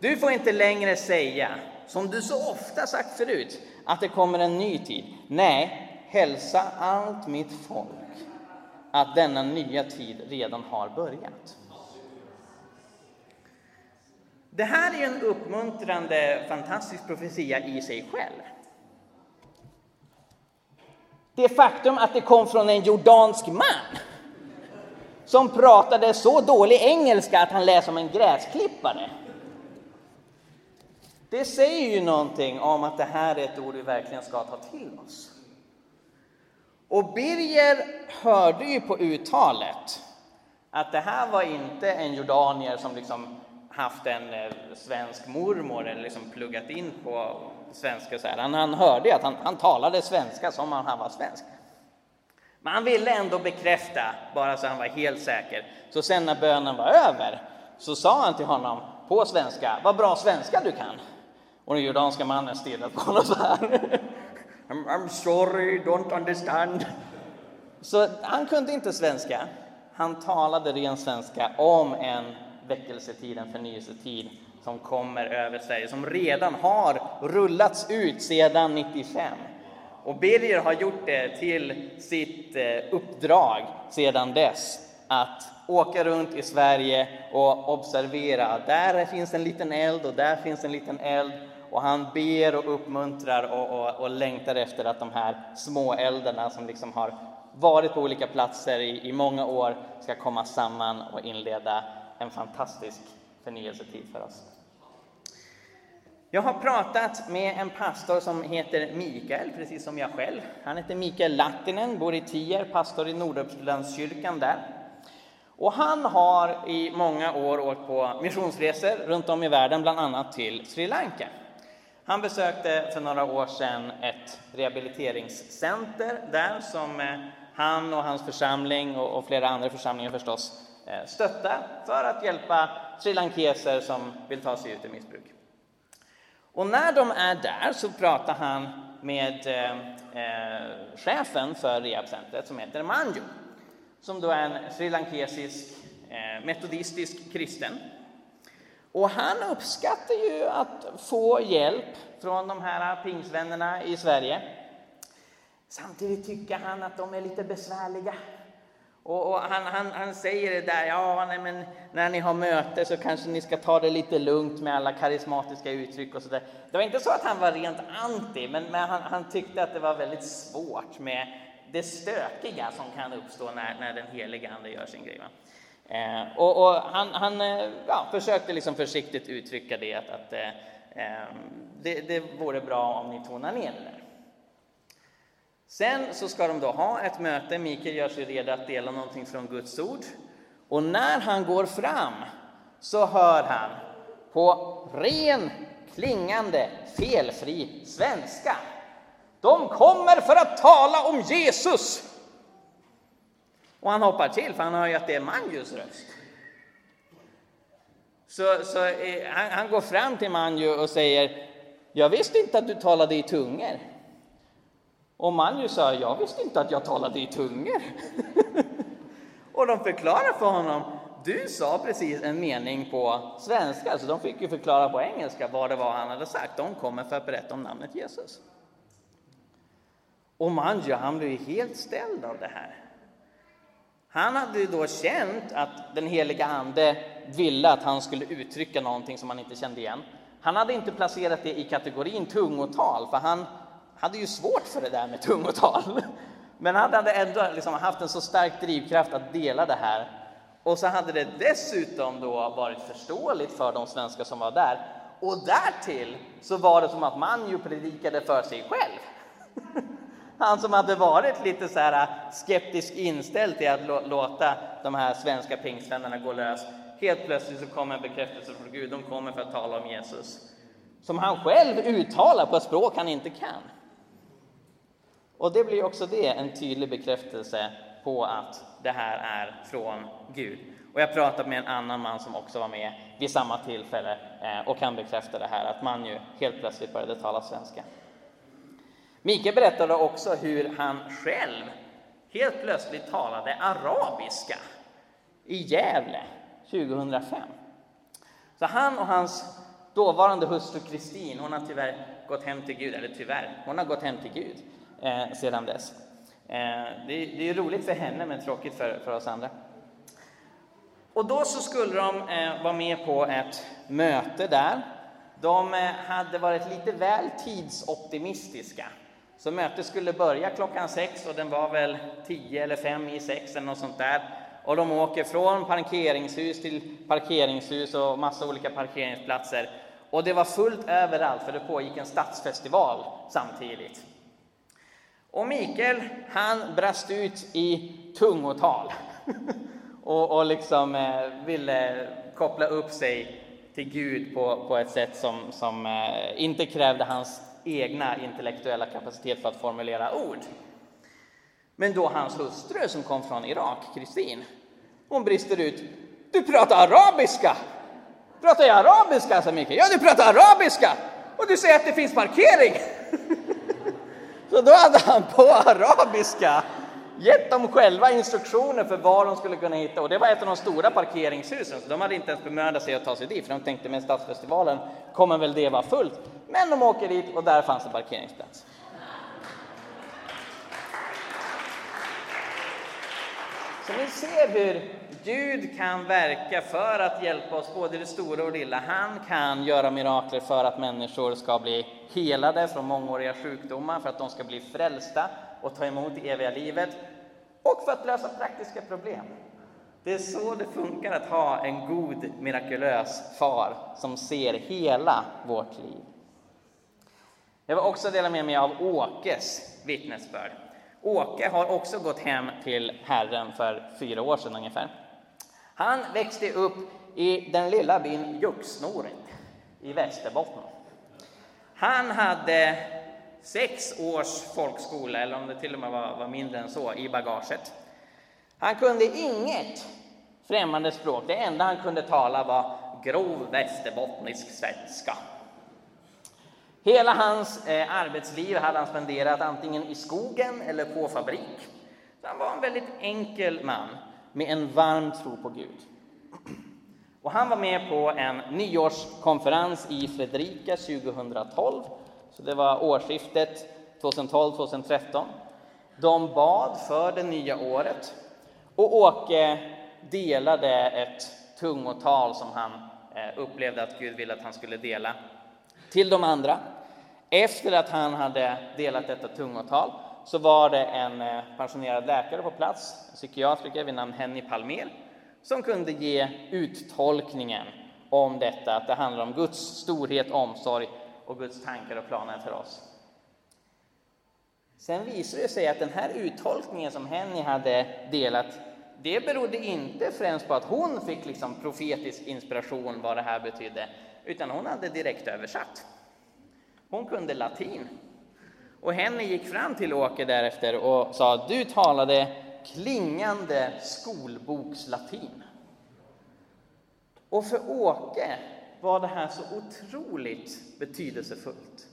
Du får inte längre säga, som du så ofta sagt förut, att det kommer en ny tid. Nej, hälsa allt mitt folk att denna nya tid redan har börjat. Det här är en uppmuntrande, fantastisk profetia i sig själv. Det faktum att det kom från en jordansk man som pratade så dålig engelska att han lät som en gräsklippare. Det säger ju någonting om att det här är ett ord vi verkligen ska ta till oss. Och Birger hörde ju på uttalet att det här var inte en jordanier som liksom haft en eh, svensk mormor eller liksom pluggat in på svenska. Så här. Han, han hörde att han, han talade svenska som om han var svensk. Men han ville ändå bekräfta, bara så han var helt säker. Så sen när bönen var över så sa han till honom på svenska, vad bra svenska du kan. Och den jordanska mannen stirrade på honom så här. I'm, I'm sorry, don't understand. Så han kunde inte svenska. Han talade ren svenska om en väckelsetid, en förnyelsetid som kommer över Sverige, som redan har rullats ut sedan 95. Och Birger har gjort det till sitt eh, uppdrag sedan dess att åka runt i Sverige och observera. Där finns en liten eld och där finns en liten eld. Och han ber och uppmuntrar och, och, och längtar efter att de här små eldarna som liksom har varit på olika platser i, i många år ska komma samman och inleda en fantastisk förnyelsetid för oss. Jag har pratat med en pastor som heter Mikael, precis som jag själv. Han heter Mikael Lattinen, bor i Tierp, pastor i Nordupplandskyrkan där. Och han har i många år åkt på missionsresor runt om i världen, bland annat till Sri Lanka. Han besökte för några år sedan ett rehabiliteringscenter där som eh, han och hans församling och flera andra församlingar förstås eh, stöttar för att hjälpa srilankeser som vill ta sig ut ur missbruk. Och när de är där så pratar han med eh, eh chefen för rehabcentret som heter Manjo, som då är en srilankesisk eh, metodistisk kristen. Och han uppskattar ju att få hjälp från de här pingsvännerna i Sverige. Samtidigt tycker han att de är lite besvärliga. Och, och han, han, han, säger det där, ja, nej, men när ni har möte så kanske ni ska ta det lite lugnt med alla karismatiska uttryck och sådär. Det var inte så att han var rent anti, men, men han, han, tyckte att det var väldigt svårt med det stökiga som kan uppstå när, när den heliga Ande gör sin grej. Eh, och, och, han, han eh, ja, försökte liksom försiktigt uttrycka det, att, att eh, eh, det, det vore bra om ni tonar ner det där. Sen så ska de då ha ett möte, Mikael gör sig redo att dela någonting från Guds ord. Och när han går fram så hör han på ren, klingande, felfri svenska. De kommer för att tala om Jesus! Och han hoppar till, för han hör ju att det är Manjus röst. Så, så eh, han, han, går fram till Manju och säger, jag visste inte att du talade i tungor. Och Manju sa, jag visste inte att jag talade i tungor. och de förklarar för honom, du sa precis en mening på svenska, så de fick ju förklara på engelska vad det var han hade sagt. De kommer för att berätta om namnet Jesus. Och Manju, han blev helt ställd av det här. Han hade då känt att den heliga Ande ville att han skulle uttrycka någonting som han inte kände igen. Han hade inte placerat det i kategorin tungotal, för han hade ju svårt för det där med tungotal. Men han hade ändå liksom haft en så stark drivkraft att dela det här. Och så hade det dessutom då varit förståeligt för de svenskar som var där. Och därtill så var det som att man ju predikade för sig själv. Han som hade varit lite så här äh, skeptisk inställd till att låta de här svenska pingstvännerna gå lös. Helt plötsligt så kommer en bekräftelse från Gud. De kommer för att tala om Jesus. Som han själv uttalar på ett språk han inte kan. Och det blir också det en tydlig bekräftelse på att det här är från Gud. Och jag pratade med en annan man som också var med vid samma tillfälle eh, och kan bekräfta det här, att man ju helt plötsligt började tala svenska. Mikael berättade också hur han själv helt plötsligt talade arabiska i Gävle 2005. Så han och hans dåvarande hustru Kristin, hon har tyvärr gått hem till Gud, eller tyvärr, hon har gått hem till Gud eh, sedan dess. Eh, det, det, är roligt för henne, men tråkigt för, för oss andra. Och då så skulle de eh, vara med på ett möte där. De eh, hade varit lite väl tidsoptimistiska. Så mötet skulle börja klockan sex och den var väl tio eller fem i sex eller något sånt där. Och de åker från parkeringshus till parkeringshus och massa olika parkeringsplatser. Och det var fullt överallt, för det pågick en stadsfestival samtidigt. Och Mikael, han brast ut i tungotal och, och liksom eh, ville koppla upp sig till Gud på, på ett sätt som, som eh, inte krävde hans egna intellektuella kapacitet för att formulera ord. Men då hans hustru som kom från Irak, Kristin, hon brister ut. Du pratar arabiska! Pratar jag arabiska? sa Mikael. Ja, du pratar arabiska! Och du säger att det finns parkering! Så då hade han på arabiska gett dem själva instruktioner för var de skulle kunna hitta. Och det var ett av de stora parkeringshusen, så de hade inte ens bemödat sig att ta sig dit, för de tänkte med Stadsfestivalen kommer väl det vara fullt. Men de åker dit och där fanns det parkeringsplats. Så ni ser hur Gud kan verka för att hjälpa oss, både det stora och det lilla. Han kan göra mirakler för att människor ska bli helade från mångåriga sjukdomar, för att de ska bli frälsta och ta emot det eviga livet, och för att lösa praktiska problem. Det är så det funkar att ha en god, mirakulös far som ser hela vårt liv. Jag vill också dela med mig av Åkes vittnesbörd. Åke har också gått hem till Herren för fyra år sedan ungefär. Han växte upp i den lilla byn Juxnoret i Västerbotten. Han hade sex års folkskola, eller om det till och med var, var mindre än så, i bagaget. Han kunde inget främmande språk. Det enda han kunde tala var grov västerbottnisk svenska. Hela hans eh, arbetsliv hade han spenderat antingen i skogen eller på fabrik. Så han var en väldigt enkel man med en varm tro på Gud. Och han var med på en nyårskonferens i Fredrika 2012, så det var årsskiftet 2012-2013. De bad för det nya året och Åke delade ett tungotal som han eh, upplevde att Gud ville att han skulle dela till de andra. Efter att han hade delat detta tungotal så var det en eh, pensionerad läkare på plats, en psykiatriker vid namn Henny Palmer, som kunde ge uttolkningen om detta, att det handlar om Guds storhet, omsorg och Guds tankar och planer för oss. Sen visade det sig att den här uttolkningen som Henny hade delat, det berodde inte främst på att hon fick liksom profetisk inspiration vad det här betydde, utan hon hade direkt översatt. Hon kunde latin. Och Henny gick fram till Åke därefter och sa, du talade klingande skolbokslatin. Och för Åke var det här så otroligt betydelsefullt.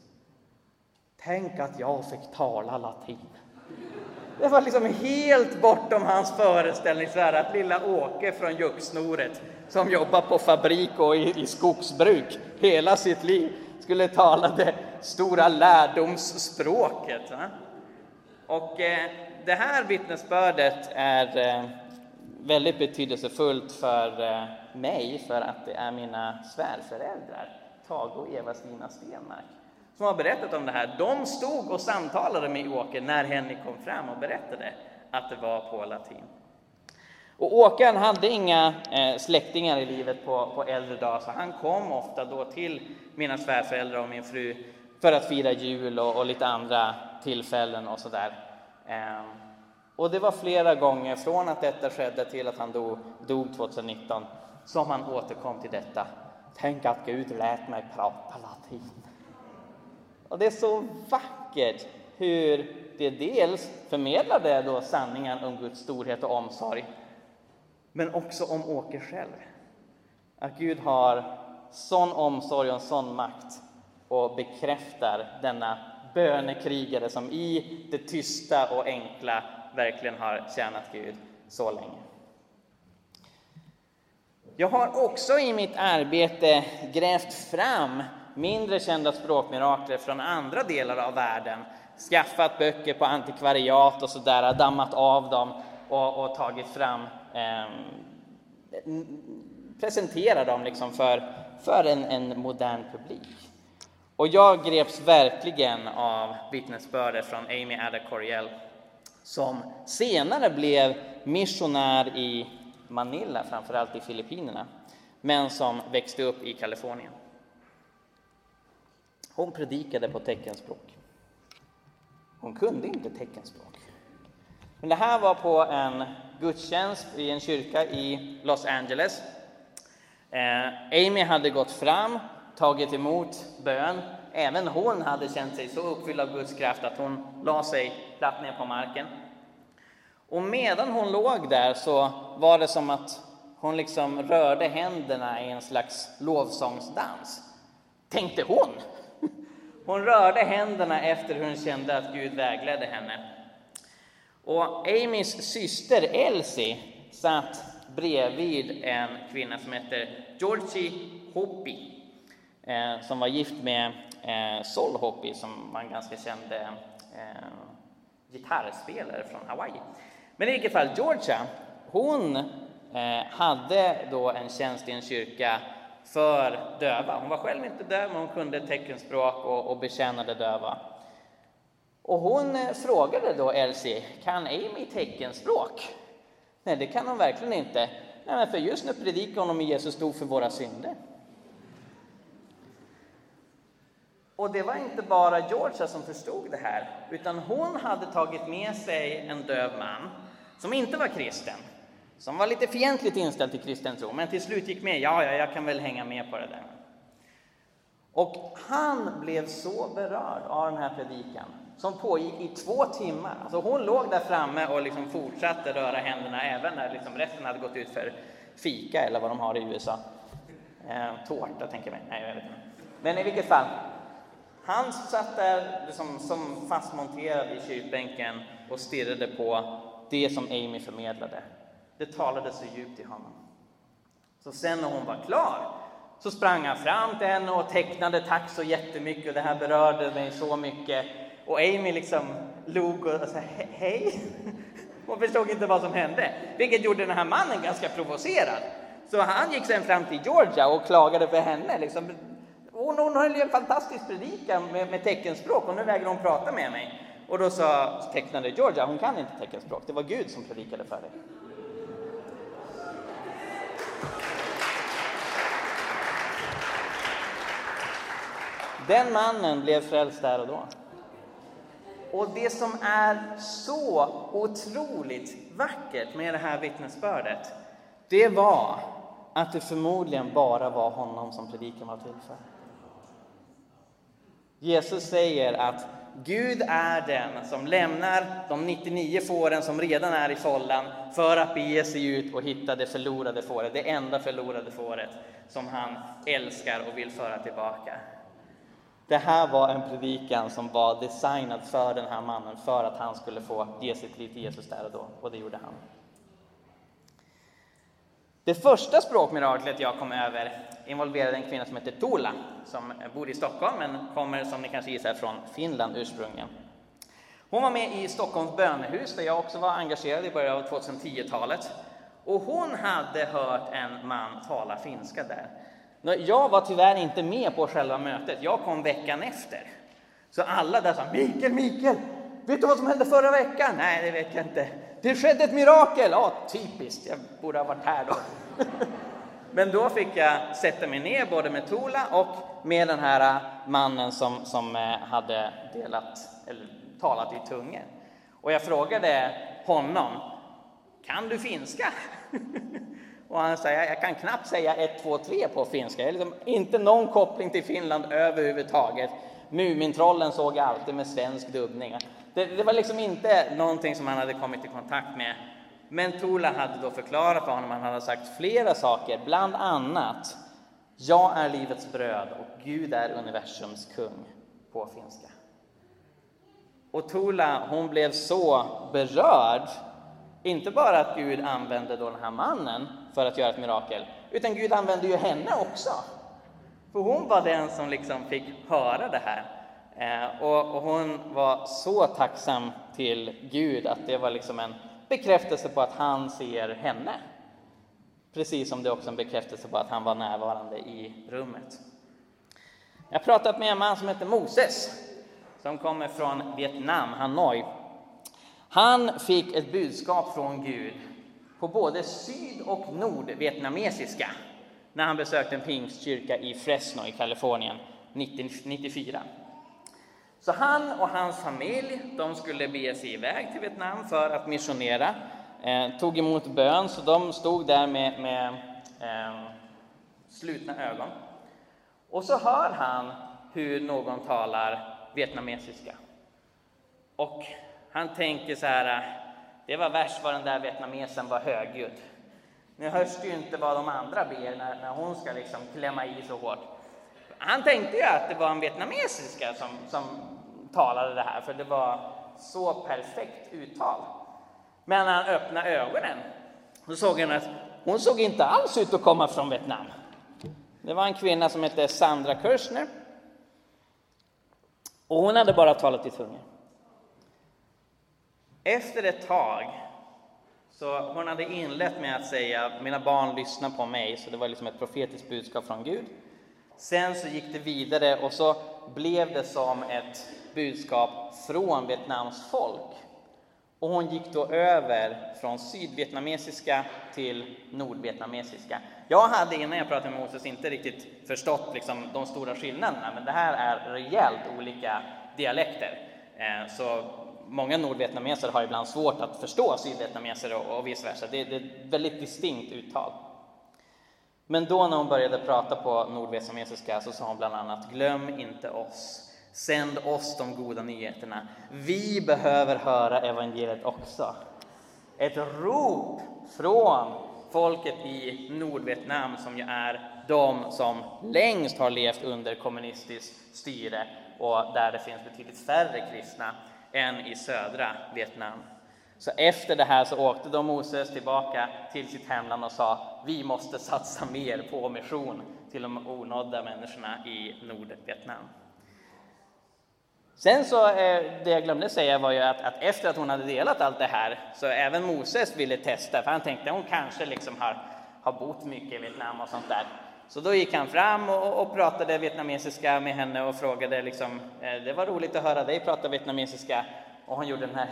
Tänk att jag fick tala latin. Det var liksom helt bortom hans föreställningsvärld att lilla Åke från Jucksnoret som jobbar på fabrik och i, i skogsbruk hela sitt liv skulle tala det stora lärdomsspråket. Va? Och eh, det här vittnesbördet är eh, väldigt betydelsefullt för eh, mig för att det är mina svärföräldrar, Tage och Eva-Stina Stenmark, som har berättat om det här. De stod och samtalade med Åke när Henny kom fram och berättade att det var på latin. Och Åkan hade inga eh, släktingar i livet på, på äldre dagar, så han kom ofta då till mina svärföräldrar och min fru för att fira jul och, och lite andra tillfällen och sådär. Eh, och det var flera gånger från att detta skedde till att han dog, dog 2019 som han återkom till detta. Tänk att Gud lät mig prata latin. Och det är så vackert hur det dels förmedlade då sanningen om Guds storhet och omsorg, men också om Åke själv. Att Gud har sån omsorg och sån makt och bekräftar denna bönekrigare som i det tysta och enkla verkligen har tjänat Gud så länge. Jag har också i mitt arbete grävt fram mindre kända språkmirakler från andra delar av världen, skaffat böcker på antikvariat och sådär, dammat av dem och, och tagit fram, eh, presentera dem liksom för, för en, en modern publik. Och jag greps verkligen av vittnesbördet från Amy Ada Coriel som senare blev missionär i Manila, framförallt i Filippinerna, men som växte upp i Kalifornien. Hon predikade på teckenspråk. Hon kunde inte teckenspråk. Men det här var på en gudstjänst i en kyrka i Los Angeles. Eh, Amy hade gått fram, tagit emot bön. Även hon hade känt sig så uppfylld av Guds kraft att hon la sig platt ner på marken. Och medan hon låg där så var det som att hon liksom rörde händerna i en slags lovsångsdans. Tänkte hon. Hon rörde händerna efter hur hon kände att Gud vägledde henne. Och Amys syster Elsie satt bredvid en kvinna som heter Georgie Hopi, eh, som var gift med eh, Sol Hopi, som var en ganska känd eh, gitarrspelare från Hawaii. Men i vilket fall, Georgia, hon eh, hade då en tjänst i en kyrka för döva. Hon var själv inte döv, men hon kunde teckenspråk och, och betjänade döva. Och hon eh, frågade då Elsie, kan Amy teckenspråk? Nej, det kan hon verkligen inte. Nej, men för just nu predikar hon om Jesus dog för våra synder. Och det var inte bara Georgia som förstod det här, utan hon hade tagit med sig en döv man som inte var kristen, som var lite fientligt inställd till kristen tro, men till slut gick med. Ja, ja, jag kan väl hänga med på det där. Och han blev så berörd av den här predikan som pågick i två timmar. Alltså hon låg där framme och liksom fortsatte röra händerna även när liksom resten hade gått ut för fika eller vad de har i USA. Eh, tårta tänker jag mig. Nej, jag vet inte. Men i vilket fall, han satt där liksom, som fastmonterad i kyrkbänken och stirrade på det som Amy förmedlade. Det talade så djupt i honom. Så sen när hon var klar så sprang han fram till henne och tecknade tack så jättemycket och det här berörde mig så mycket. Och Amy liksom log och sa hej. Hon förstod inte vad som hände, vilket gjorde den här mannen ganska provocerad. Så han gick sen fram till Georgia och klagade för henne. Liksom. Hon, hon höll ju en fantastisk predikan med, med teckenspråk och nu vägrar hon prata med mig. Och då sa tecknade Georgia, hon kan inte teckenspråk, det var Gud som predikade för dig. Den mannen blev frälst där och då. Och det som är så otroligt vackert med det här vittnesbördet, det var att det förmodligen bara var honom som predikan var till för. Jesus säger att Gud är den som lämnar de 99 fåren som redan är i fållan för att bege sig ut och hitta det förlorade fåret, det enda förlorade fåret som han älskar och vill föra tillbaka. Det här var en predikan som var designad för den här mannen för att han skulle få ge sitt liv till Jesus där och då, och det gjorde han. Det första språkmiraklet jag kom över involverade en kvinna som heter Tola, som bor i Stockholm, men kommer som ni kanske gissar från Finland ursprungligen. Hon var med i Stockholms bönehus, där jag också var engagerad i början av 2010-talet. Och hon hade hört en man tala finska där. Jag var tyvärr inte med på själva mötet, jag kom veckan efter. Så alla där sa Mikael, Mikael, vet du vad som hände förra veckan? Nej, det vet jag inte. Det skedde ett mirakel! Ja, typiskt, jag borde ha varit här då. Men då fick jag sätta mig ner både med Tola och med den här äh, mannen som, som äh, hade delat, eller talat i tungor. Och jag frågade honom, kan du finska? Och han säger, jag kan knappt säga 1, 2, 3 på finska. Jag har liksom inte någon koppling till Finland överhuvudtaget. Mumintrollen såg jag alltid med svensk dubbning. Det, det, var liksom inte någonting som han hade kommit i kontakt med. Men Tola hade då förklarat för honom, han hade sagt flera saker, bland annat Jag är livets bröd och Gud är universums kung på finska. Och Tola, hon blev så berörd, inte bara att Gud använde då den här mannen för att göra ett mirakel, utan Gud använde ju henne också. För hon var den som liksom fick höra det här. Eh, och, och, hon var så tacksam till Gud att det var liksom en bekräftelse på att han ser henne. Precis som det också är en bekräftelse på att han var närvarande i rummet. Jag har pratat med en man som heter Moses, som kommer från Vietnam, Hanoi. Han fick ett budskap från Gud på både syd och nordvietnamesiska när han besökte en pingstkyrka i Fresno i Kalifornien 1994. Så han och hans familj de skulle bege sig iväg till Vietnam för att missionera. Eh, tog emot bön, så de stod där med, med eh, slutna ögon. Och så hör han hur någon talar vietnamesiska. Och han tänker så här, det var värst vad den där vietnamesen var högljudd. Nu hörs det ju inte vad de andra ber när, när hon ska liksom klämma i så hårt. Han tänkte ju att det var en vietnamesiska som, som talade det här, för det var så perfekt uttal. Men när han öppnade ögonen så såg han att hon såg inte alls ut att komma från Vietnam. Det var en kvinna som hette Sandra Kirchner. Och hon hade bara talat i tungor. Efter ett tag, så hon hade inlett med att säga mina barn lyssnar på mig, så det var liksom ett profetiskt budskap från Gud. Sen så gick det vidare och så blev det som ett budskap från Vietnams folk. Och hon gick då över från sydvietnamesiska till nordvietnamesiska. Jag hade innan jag pratade med Moses inte riktigt förstått liksom de stora skillnaderna, men det här är rejält olika dialekter. Eh, så många nordvietnameser har ibland svårt att förstå sydvietnameser och vice versa. Det är ett väldigt distinkt uttal. Men då när hon började prata på nordvietnamesiska så sa hon bland annat Glöm inte oss. Sänd oss de goda nyheterna. Vi behöver höra evangeliet också. Ett rop från folket i Nordvietnam som ju är de som längst har levt under kommunistiskt styre och där det finns betydligt färre kristna än i södra Vietnam. Så efter det här så åkte då Moses tillbaka till sitt hemland och sa vi måste satsa mer på mission till de onådda människorna i Nordvietnam. Sen så, eh, det jag glömde säga var ju att, att, efter att hon hade delat allt det här, så även Moses ville testa, för han tänkte hon kanske liksom har, har bott mycket i Vietnam och sånt där. Så då gick han fram och, och pratade vietnamesiska med henne och frågade liksom, eh, det var roligt att höra dig prata vietnamesiska. Och hon gjorde den här,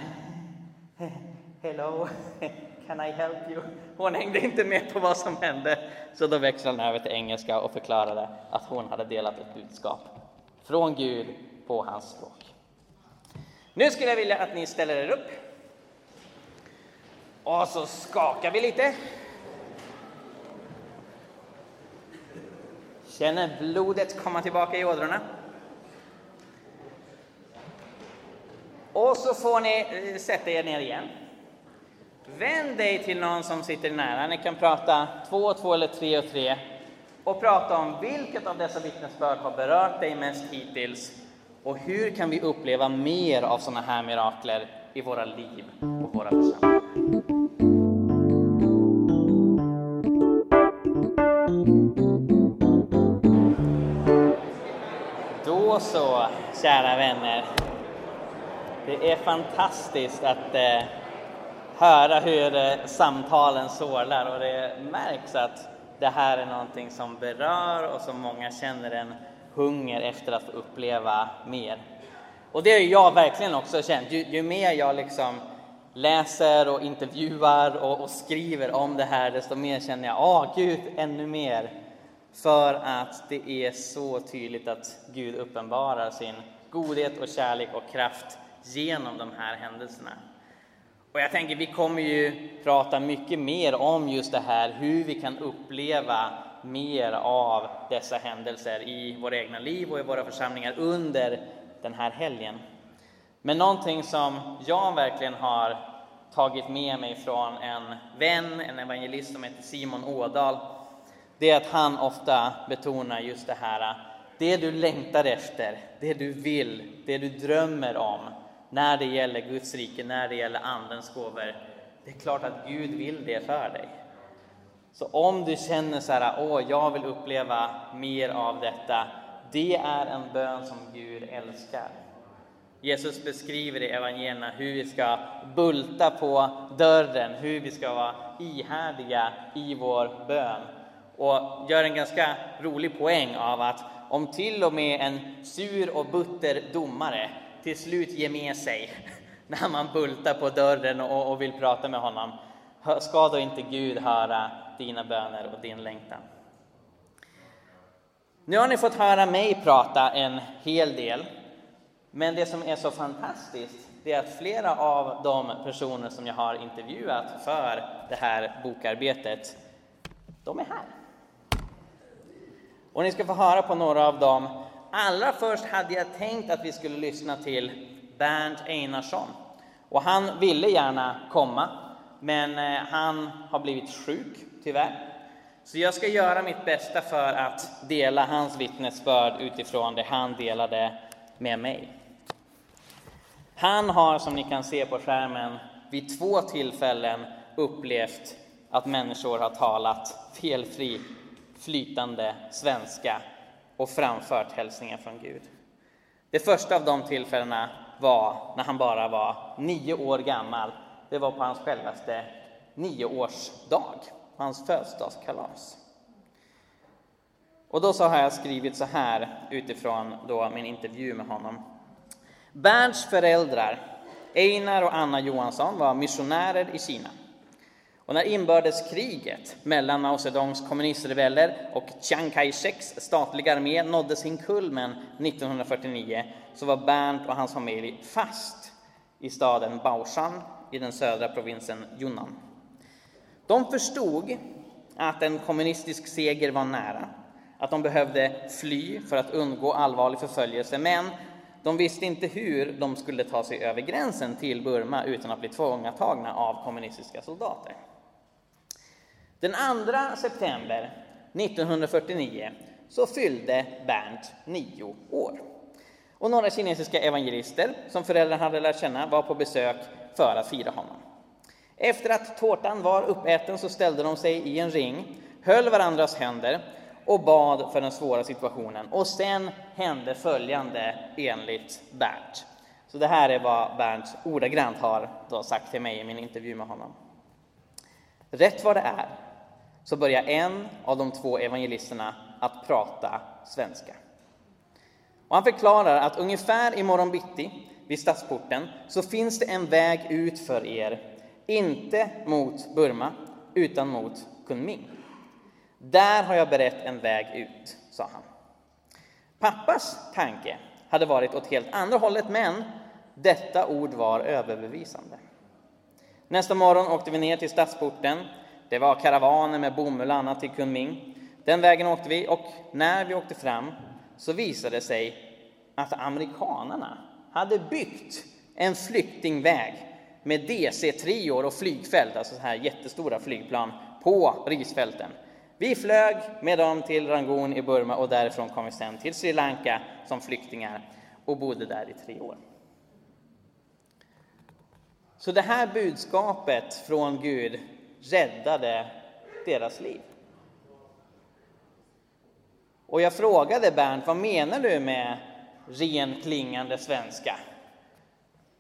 hello, can I help you? Hon hängde inte med på vad som hände, så då växlade han över till engelska och förklarade att hon hade delat ett budskap från Gud på hans språk. Nu skulle jag vilja att ni ställer er upp. Och så skakar vi lite. Känner blodet komma tillbaka i ådrorna. Och så får ni eh, sätta er ner igen. Vänd dig till någon som sitter nära. Ni kan prata två och två eller tre och tre och prata om vilket av dessa vittnesbörd har berört dig mest hittills och hur kan vi uppleva mer av sådana här mirakler i våra liv och våra församlingar? Då så, kära vänner. Det är fantastiskt att eh, höra hur eh, samtalen sorlar. och det märks att det här är någonting som berör och som många känner en hunger efter att få uppleva mer. Och det har jag verkligen också känt. Ju, ju mer jag liksom läser och intervjuar och, och, skriver om det här, desto mer känner jag, åh Gud, ännu mer. För att det är så tydligt att Gud uppenbarar sin godhet och kärlek och kraft genom de här händelserna. Och jag tänker, vi kommer ju prata mycket mer om just det här, hur vi kan uppleva mer av dessa händelser i våra egna liv och i våra församlingar under den här helgen. Men någonting som jag verkligen har tagit med mig från en vän, en evangelist som heter Simon Ådal, det är att han ofta betonar just det här, det du längtar efter, det du vill, det du drömmer om när det gäller Guds rike, när det gäller Andens gåvor. Det är klart att Gud vill det för dig. Så om du känner så här, åh, jag vill uppleva mer av detta, det är en bön som Gud älskar. Jesus beskriver i evangelierna hur vi ska bulta på dörren, hur vi ska vara ihärdiga i vår bön. Och gör en ganska rolig poäng av att om till och med en sur och butter domare till slut ger med sig när man bultar på dörren och, och vill prata med honom, ska då inte Gud höra dina böner och din längtan? Nu har ni fått höra mig prata en hel del, men det som är så fantastiskt det är att flera av de personer som jag har intervjuat för det här bokarbetet, de är här. Och ni ska få höra på några av dem. Allra först hade jag tänkt att vi skulle lyssna till Bernt Einarsson. Och han ville gärna komma, men eh, han har blivit sjuk, tyvärr. Så jag ska göra mitt bästa för att dela hans vittnesbörd utifrån det han delade med mig. Han har, som ni kan se på skärmen, vid två tillfällen upplevt att människor har talat felfri, flytande svenska och framfört hälsningar från Gud. Det första av de tillfällena var när han bara var nio år gammal. Det var på hans självaste nioårsdag hans födelsedagskalas. Och då så har jag skrivit så här utifrån då min intervju med honom. Bernts föräldrar, Einar och Anna Johansson, var missionärer i Kina. Och när inbördeskriget mellan Mao Zedongs kommunistrebeller och Chiang Kai-sheks statliga armé nådde sin kulmen 1949 så var Bernt och hans familj fast i staden Baoshan i den södra provinsen Yunnan. De förstod att en kommunistisk seger var nära, att de behövde fly för att undgå allvarlig förföljelse, men de visste inte hur de skulle ta sig över gränsen till Burma utan att bli tvångatagna av kommunistiska soldater. Den 2 september 1949 så fyllde Bernt nio år. Och några kinesiska evangelister som föräldrarna hade lärt känna var på besök för att fira honom. Efter att tårtan var uppäten så ställde de sig i en ring, höll varandras händer och bad för den svåra situationen. Och sen hände följande enligt Bernt. Så det här är vad Bernt ordagrant har då sagt till mig i min intervju med honom. Rätt vad det är så börjar en av de två evangelisterna att prata svenska. Och han förklarar att ungefär imorgon bitti vid stadsporten så finns det en väg ut för er, inte mot Burma utan mot Kunming. Där har jag berett en väg ut, sa han. Pappas tanke hade varit åt helt andra hållet, men detta ord var överbevisande. Nästa morgon åkte vi ner till stadsporten. Det var karavaner med bomull och annat till Kunming. Den vägen åkte vi och när vi åkte fram så visade det sig att amerikanerna hade byggt en flyktingväg med DC-trior och flygfält, alltså så här jättestora flygplan, på risfälten. Vi flög med dem till Rangoon i Burma och därifrån kom vi sen till Sri Lanka som flyktingar och bodde där i tre år. Så det här budskapet från Gud räddade deras liv. Och jag frågade Bernt, vad menar du med renklingande svenska?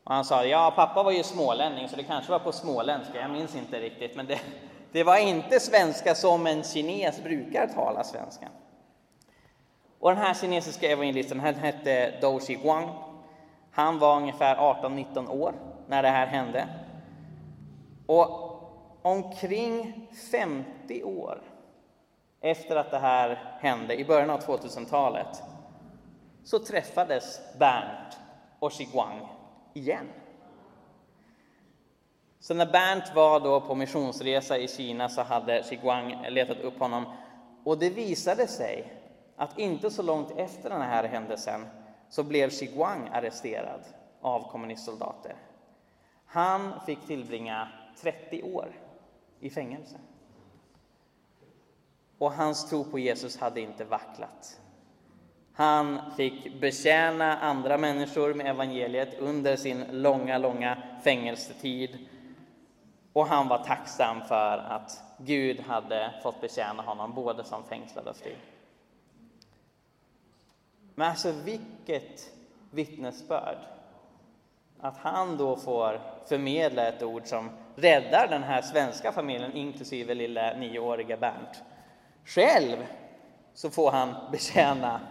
Och han sa, ja pappa var ju smålänning så det kanske var på småländska, jag minns inte riktigt, men det, det var inte svenska som en kines brukar tala svenska. Och den här kinesiska evangelisten, han hette Dou Shiguang. Han var ungefär 18-19 år när det här hände. Och omkring 50 år efter att det här hände, i början av 2000-talet, så träffades Bernt och Shiguang igen. Så när Bernt var då på missionsresa i Kina så hade Shiguang letat upp honom och det visade sig att inte så långt efter den här händelsen så blev Shiguang arresterad av kommunistsoldater. Han fick tillbringa 30 år i fängelse. Och hans tro på Jesus hade inte vacklat. Han fick betjäna andra människor med evangeliet under sin långa, långa fängelsetid. Och han var tacksam för att Gud hade fått betjäna honom både som fängslad och fri. Men alltså vilket vittnesbörd! Att han då får förmedla ett ord som räddar den här svenska familjen, inklusive lilla nioåriga Bernt. Själv så får han betjäna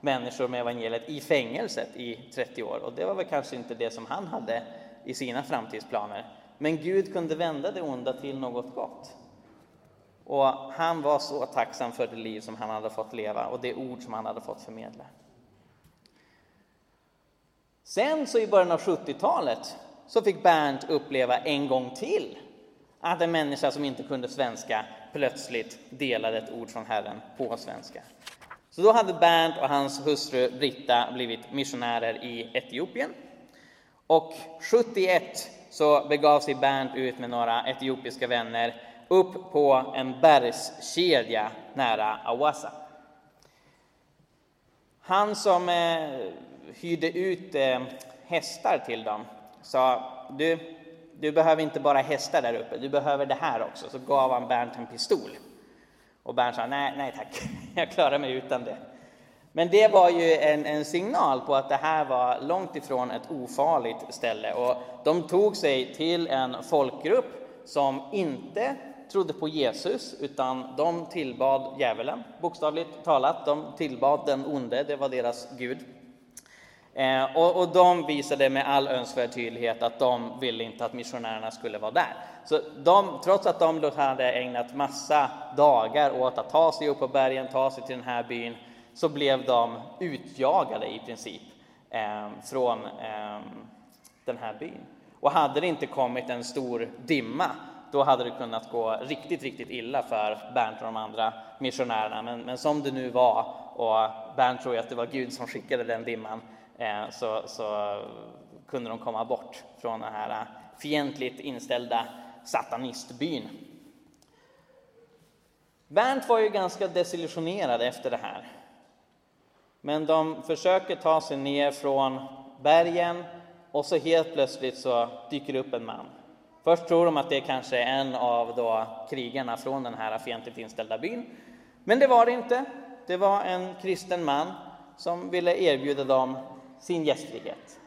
människor med evangeliet i fängelset i 30 år. Och det var väl kanske inte det som han hade i sina framtidsplaner. Men Gud kunde vända det onda till något gott. Och han var så tacksam för det liv som han hade fått leva och det ord som han hade fått förmedla. Sen så i början av 70-talet så fick Bernt uppleva en gång till att en människa som inte kunde svenska plötsligt delade ett ord från Herren på svenska. Så då hade Bernt och hans hustru Britta blivit missionärer i Etiopien. Och 71 så begav sig Bernt ut med några etiopiska vänner upp på en bergskedja nära Awasa. Han som eh, hyrde ut eh, hästar till dem sa du, du behöver inte bara hästar där uppe, du behöver det här också. Så gav han Bernt en pistol. Och Bernt sa nej, nej tack, jag klarar mig utan det. Men det var ju en, en, signal på att det här var långt ifrån ett ofarligt ställe och de tog sig till en folkgrupp som inte trodde på Jesus utan de tillbad djävulen, bokstavligt talat. De tillbad den onde, det var deras gud. Eh, och, och, de visade med all önskvärd tydlighet att de ville inte att missionärerna skulle vara där. Så de, trots att de hade ägnat massa dagar åt att ta sig upp på bergen, ta sig till den här byn, så blev de utjagade i princip eh, från eh, den här byn. Och hade det inte kommit en stor dimma, då hade det kunnat gå riktigt, riktigt illa för Bernt och de andra missionärerna. Men, men som det nu var, och Bernt tror ju att det var Gud som skickade den dimman, Eh, så, så kunde de komma bort från den här eh, fientligt inställda satanistbyn. Bernt var ju ganska desillusionerad efter det här. Men de försöker ta sig ner från bergen och så helt plötsligt så dyker det upp en man Först tror de att det kanske är en av då krigarna från den här fientligt inställda byn. Men det var det inte. Det var en kristen man som ville erbjuda dem sin gästfrihet.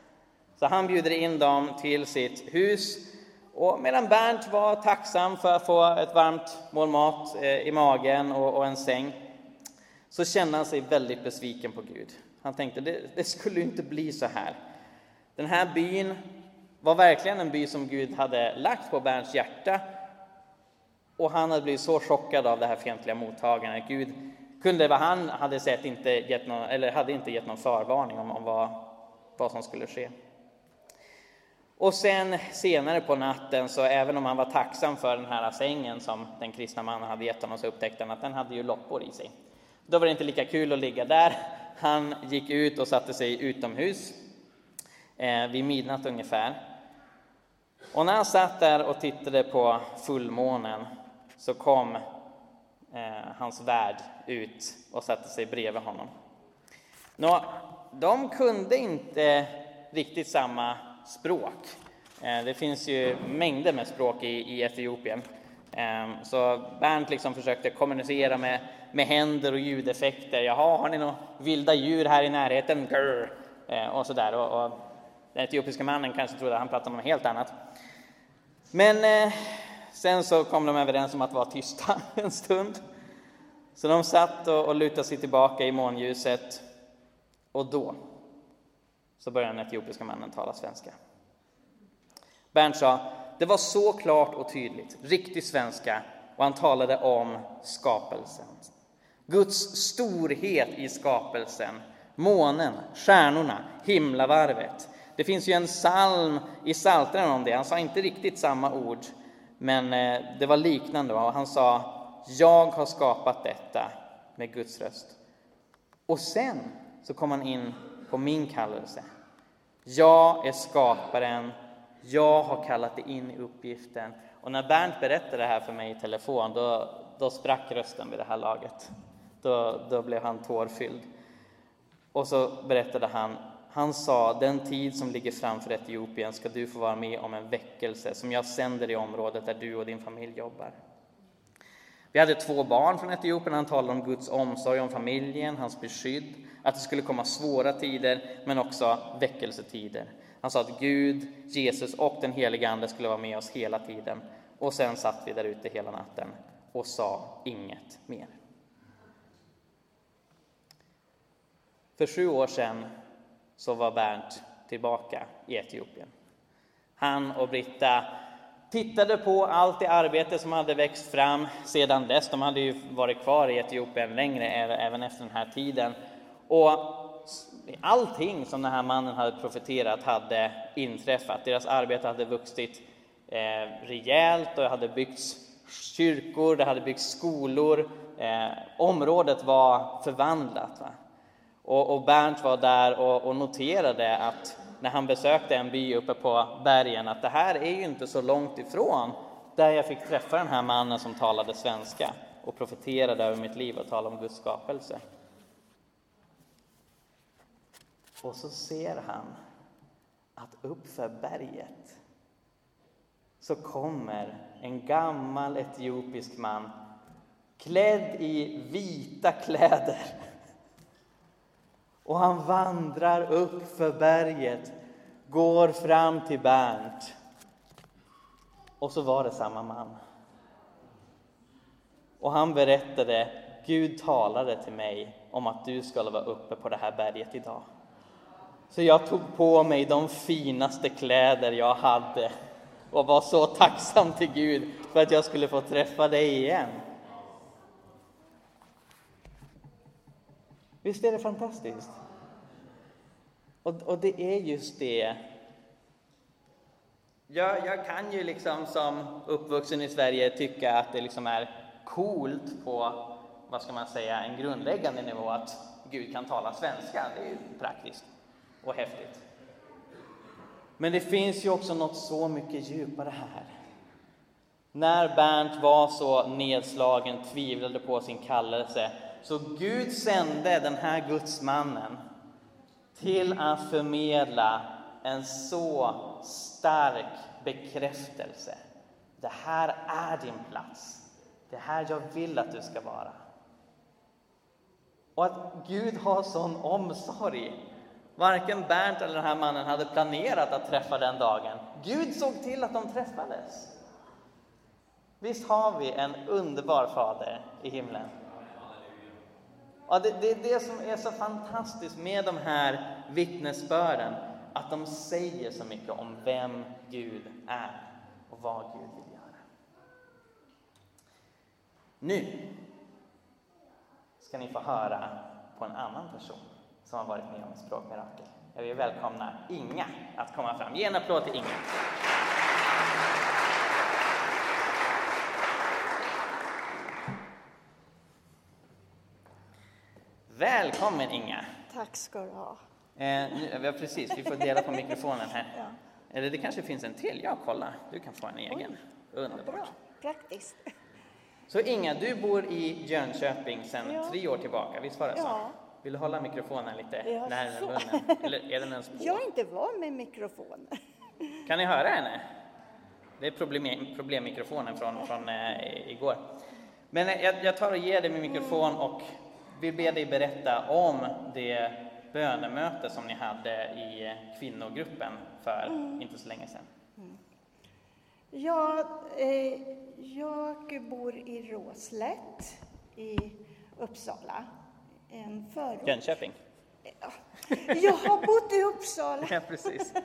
Så han bjuder in dem till sitt hus och medan Bernt var tacksam för att få ett varmt mål mat eh, i magen och en säng så kände han sig väldigt besviken på Gud. Han tänkte det, det skulle inte bli så här. Den här byn var verkligen en by som Gud hade lagt på Bernts hjärta och han hade blivit så chockad av det här fientliga mottagandet. Gud kunde vad han hade sett inte gett någon, eller hade inte gett någon förvarning om, om vad, vad som skulle ske. Och sen senare på natten, så även om han var tacksam för den här sängen som den kristna mannen hade gett honom, så upptäckte han att den hade ju loppor i sig. Då var det inte lika kul att ligga där. Han gick ut och satte sig utomhus eh, vid midnatt ungefär. Och när han satt där och tittade på fullmånen så kom Eh, hans värd ut och satte sig bredvid honom. Nå, de kunde inte riktigt samma språk. Eh, det finns ju mängder med språk i, i Etiopien. Eh, så Bernt liksom försökte kommunicera med, med händer och ljudeffekter. Jaha, har ni några vilda djur här i närheten? Grr. Eh, och sådär. Och, och den etiopiska mannen kanske trodde att han pratade om något helt annat. Men eh, sen så kom de överens om att vara tysta en stund. Så de satt och, och lutade sig tillbaka i månljuset. Och då så började den etiopiska mannen tala svenska. Bernt sa, det var så klart och tydligt, riktig svenska, och han talade om skapelsen. Guds storhet i skapelsen, månen, stjärnorna, himlavarvet. Det finns ju en psalm i Psaltaren om det. Han sa inte riktigt samma ord, men eh, det var liknande. Och han sa, jag har skapat detta med Guds röst. Och sen så kom han in på min kallelse. Jag är skaparen, jag har kallat dig in i uppgiften. Och när Bernt berättade det här för mig i telefon, då, då sprack rösten vid det här laget. Då, då blev han tårfylld. Och så berättade han, han sa, den tid som ligger framför Etiopien ska du få vara med om en väckelse som jag sänder i området där du och din familj jobbar. Vi hade två barn från Etiopien. Han talade om Guds omsorg om familjen, hans beskydd, att det skulle komma svåra tider, men också väckelsetider. Han sa att Gud, Jesus och den helige Ande skulle vara med oss hela tiden. Och sen satt vi där ute hela natten och sa inget mer. För sju år sedan så var Bernt tillbaka i Etiopien. Han och Britta tittade på allt det arbete som hade växt fram sedan dess. De hade ju varit kvar i Etiopien längre, även efter den här tiden. Och allting som den här mannen hade profeterat hade inträffat. Deras arbete hade vuxit eh, rejält och det hade byggts kyrkor, det hade byggts skolor. Eh, området var förvandlat. Va? Och, och Bernt var där och, och noterade att när han besökte en by uppe på bergen att det här är ju inte så långt ifrån där jag fick träffa den här mannen som talade svenska och profeterade över mitt liv och talade om Guds skapelse. Och så ser han att uppför berget så kommer en gammal etiopisk man klädd i vita kläder och han vandrar upp för berget, går fram till Bernt. Och så var det samma man. Och han berättade, Gud talade till mig om att du skulle vara uppe på det här berget idag. Så jag tog på mig de finaste kläder jag hade och var så tacksam till Gud för att jag skulle få träffa dig igen. Visst är det fantastiskt? Och, och det är just det. Jag, jag kan ju liksom som uppvuxen i Sverige tycka att det liksom är coolt på, vad ska man säga, en grundläggande nivå att Gud kan tala svenska. Det är ju praktiskt och häftigt. Men det finns ju också något så mycket djupare här. När Bernt var så nedslagen, tvivlade på sin kallelse, så Gud sände den här gudsmannen till att förmedla en så stark bekräftelse Det här är din plats. Det här jag vill att du ska vara. Och att Gud har sån omsorg. Varken Bernt eller den här mannen hade planerat att träffa den dagen. Gud såg till att de träffades. Visst har vi en underbar fader i himlen? Ja, det, det är det som är så fantastiskt med de här vittnesbörden, att de säger så mycket om vem Gud är och vad Gud vill göra. Nu ska ni få höra på en annan person som har varit med om ett språkmirakel. Jag vill välkomna Inga att komma fram. Ge en applåd till Inga. Välkommen Inga! Tack ska du ha. Eh, nu, ja, precis, vi får dela på mikrofonen här. Ja. Eller det kanske finns en till? Ja, kolla. Du kan få en egen. Bra, Underbart. praktiskt. Så Inga, du bor i Jönköping sedan Ja. tre år tillbaka, visst var det så? Ja. Vill du hålla mikrofonen lite Ja, närmare munnen? Eller är den ens på? Jag är inte van med mikrofon. Kan ni höra henne? Det är problem, problemmikrofonen från, från eh, igår. Men eh, jag, jag tar och ger dig min mikrofon och vill be dig berätta om det bönemöte som ni hade i kvinnogruppen för Mm. inte så länge sedan. Jag, eh, jag bor i Råslätt i Uppsala. En förort. Jönköping. Jag har bott i Uppsala. Ja, precis.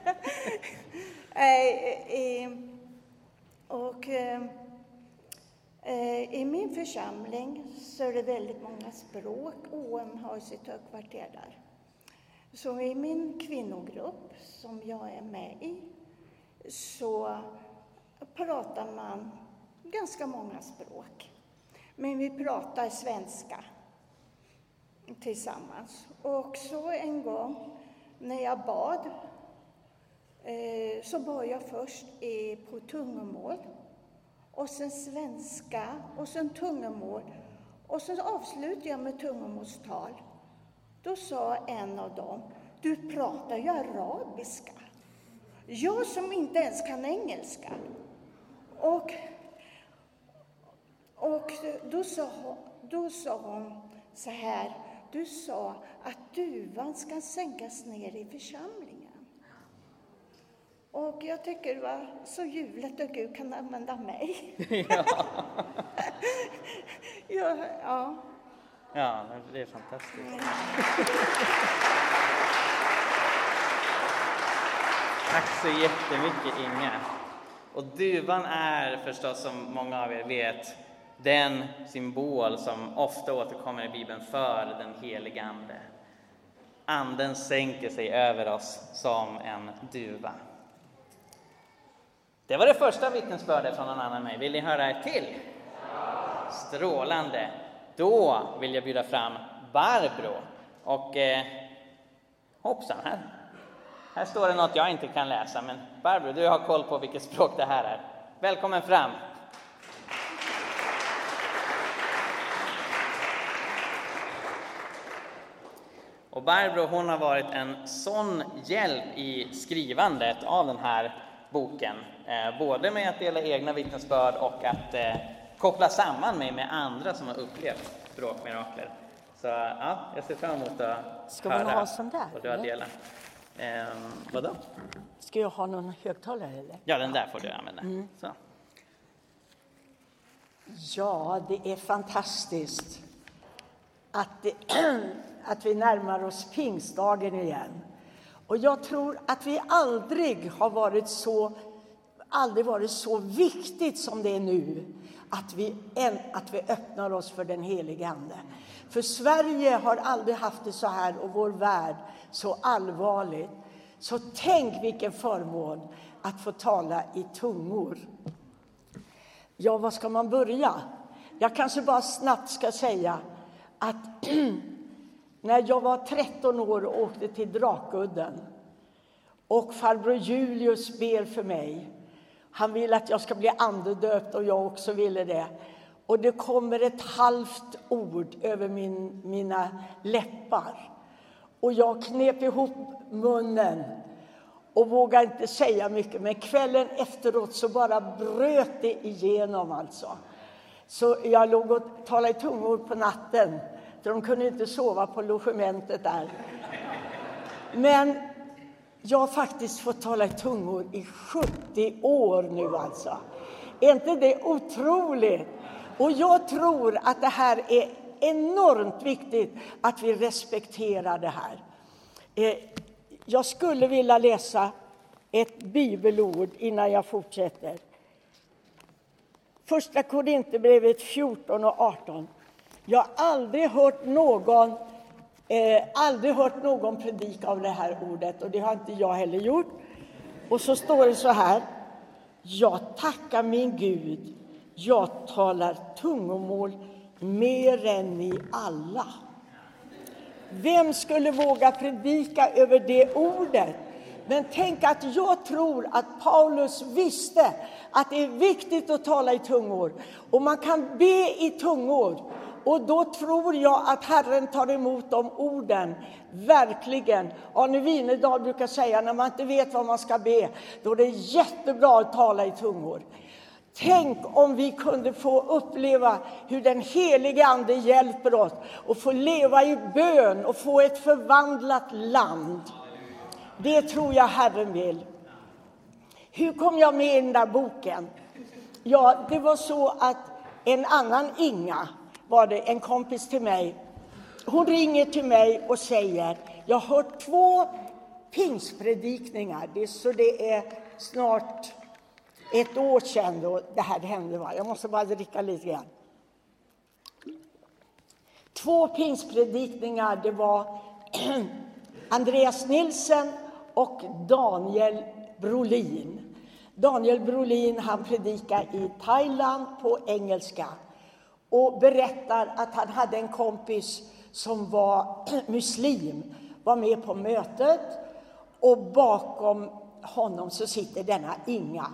Eh, eh, och eh, Eh, i min församling så är det väldigt många språk. OM har sitt högkvarter där. Så i min kvinnogrupp som jag är med i så pratar man ganska många språk. Men vi pratar svenska tillsammans. Och så en gång när jag bad eh, så bad jag först på tungomål och sen svenska och sen tungomål och sen avslutade jag med tungomålstal. Då sa en av dem, du pratar ju arabiska. Jag som inte ens kan engelska. Och, och då, sa hon, då sa hon så här, du sa att duvan ska sänkas ner i församlingen. Och jag tycker det var så ljuvligt att Gud kan använda mig. ja. ja, ja. ja, det är fantastiskt. Tack så jättemycket Inga. Och duvan är förstås, som många av er vet, den symbol som ofta återkommer i Bibeln för den helige Ande. Anden sänker sig över oss som en duva. Det var det första vittnesbördet från någon annan än mig. Vill ni höra ett till? Strålande. Då vill jag bjuda fram Barbro. Och eh, hoppsan, här, här står det något jag inte kan läsa. Men Barbro, du har koll på vilket språk det här är. Välkommen fram. Och Barbro hon har varit en sån hjälp i skrivandet av den här boken. Eh, både med att dela egna vittnesbörd och att eh, koppla samman mig med andra som har upplevt språkmirakler. Så ja, jag ser fram emot att Ska höra ha sån där, vad du har delat. Eh, vadå? Ska jag ha någon högtalare eller? Ja, den där får du använda. Mm. Så. Ja, det är fantastiskt att, det, att vi närmar oss pingstdagen igen. Och jag tror att vi aldrig har varit så, aldrig varit så viktigt som det är nu att vi, att vi öppnar oss för den helige Ande. För Sverige har aldrig haft det så här och vår värld så allvarligt. Så tänk vilken förmån att få tala i tungor. Ja, var ska man börja? Jag kanske bara snabbt ska säga att när jag var 13 år och åkte till Drakudden och farbror Julius ber för mig. Han vill att jag ska bli andedöpt och jag också ville det. Och det kommer ett halvt ord över min, mina läppar. Och jag knep ihop munnen och vågade inte säga mycket. Men kvällen efteråt så bara bröt det igenom alltså. Så jag låg och talade i tungor på natten, de kunde inte sova på logementet där. Men jag har faktiskt fått tala i tungor i 70 år nu alltså. Är inte det otroligt? Och jag tror att det här är enormt viktigt att vi respekterar det här. Eh, jag skulle vilja läsa ett bibelord innan jag fortsätter. Första Korinthierbrevet 14 och 18. Jag har aldrig hört någon eh, aldrig hört någon predika av det här ordet och det har inte jag heller gjort. Och så står det så här. Jag tackar min Gud. Jag talar tungomål mer än ni alla. Vem skulle våga predika över det ordet? Men tänk att jag tror att Paulus visste att det är viktigt att tala i tungor. Och man kan be i tungor. Och då tror jag att Herren tar emot de orden, verkligen. Arne Winedal brukar säga när man inte vet vad man ska be, då är det jättebra att tala i tungor. Tänk om vi kunde få uppleva hur den helige Ande hjälper oss och få leva i bön och få ett förvandlat land. Det tror jag Herren vill. Hur kom jag med i den där boken? Ja, det var så att en annan Inga, var det en kompis till mig, hon ringer till mig och säger, jag har hört två pingstpredikningar, det, så det är snart ett år sedan då det här hände. Va? Jag måste bara dricka lite grann. Två pingstpredikningar, det var Andreas Nilsen och Daniel Brolin. Daniel Brolin han predikar i Thailand på engelska och berättar att han hade en kompis som var muslim, var med på mötet och bakom honom så sitter denna Inga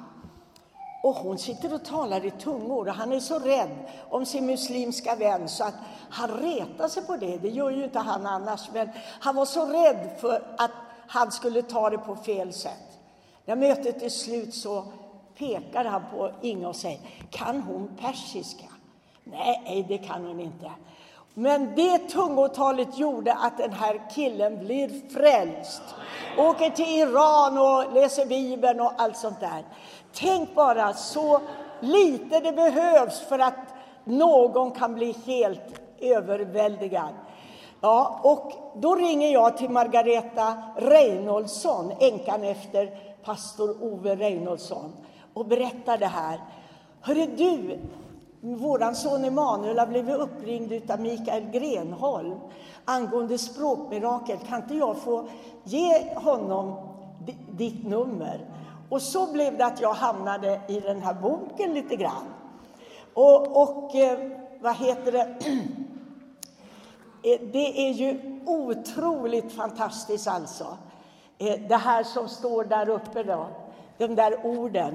och hon sitter och talar i tungor och han är så rädd om sin muslimska vän så att han retar sig på det. Det gör ju inte han annars, men han var så rädd för att han skulle ta det på fel sätt. När mötet är slut så pekar han på Inga och säger, kan hon persiska? Nej, det kan hon inte. Men det tungotalet gjorde att den här killen blir frälst. Åker till Iran och läser Bibeln och allt sånt där. Tänk bara så lite det behövs för att någon kan bli helt överväldigad. Ja, och då ringer jag till Margareta Reinholdsson änkan efter pastor Ove Reinholdsson, och berättar det här. Hörru du, vår son Emanuel har blivit uppringd av Mikael Grenholm angående språkmirakel. Kan inte jag få ge honom ditt nummer? Och så blev det att jag hamnade i den här boken lite grann. Och, och eh, vad heter det? Eh, det är ju otroligt fantastiskt alltså. Eh, det här som står där uppe då, de där orden.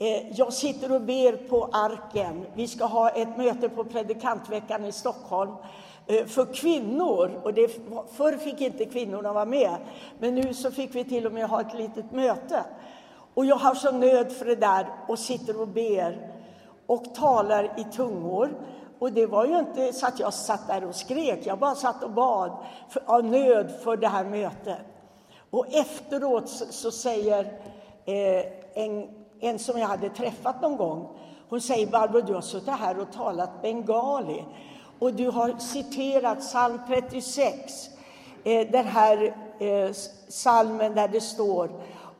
Eh, jag sitter och ber på arken. Vi ska ha ett möte på predikantveckan i Stockholm eh, för kvinnor. Och det, förr fick inte kvinnorna vara med, men nu så fick vi till och med ha ett litet möte. Och jag har så nöd för det där och sitter och ber och talar i tungor. Och det var ju inte så att jag satt där och skrek, jag bara satt och bad för, av nöd för det här mötet. Och efteråt så, så säger eh, en, en som jag hade träffat någon gång, hon säger Barbro, du har suttit här och talat bengali och du har citerat psalm 36, eh, den här eh, psalmen salmen där det står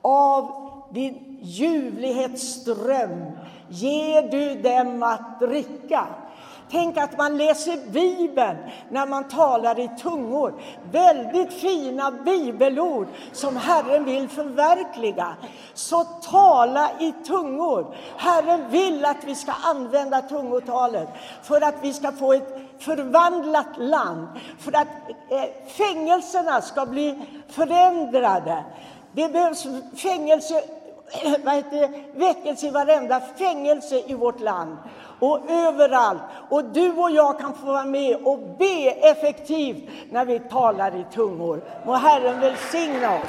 av din ljuvlighetsström ger du dem att dricka. Tänk att man läser Bibeln när man talar i tungor. Väldigt fina bibelord som Herren vill förverkliga. Så tala i tungor. Herren vill att vi ska använda tungotalet för att vi ska få ett förvandlat land, för att eh, fängelserna ska bli förändrade. Det behövs fängelse vad heter väckelse i varenda fängelse i vårt land och överallt. Och du och jag kan få vara med och be effektivt när vi talar i tungor. Må Herren välsigna oss.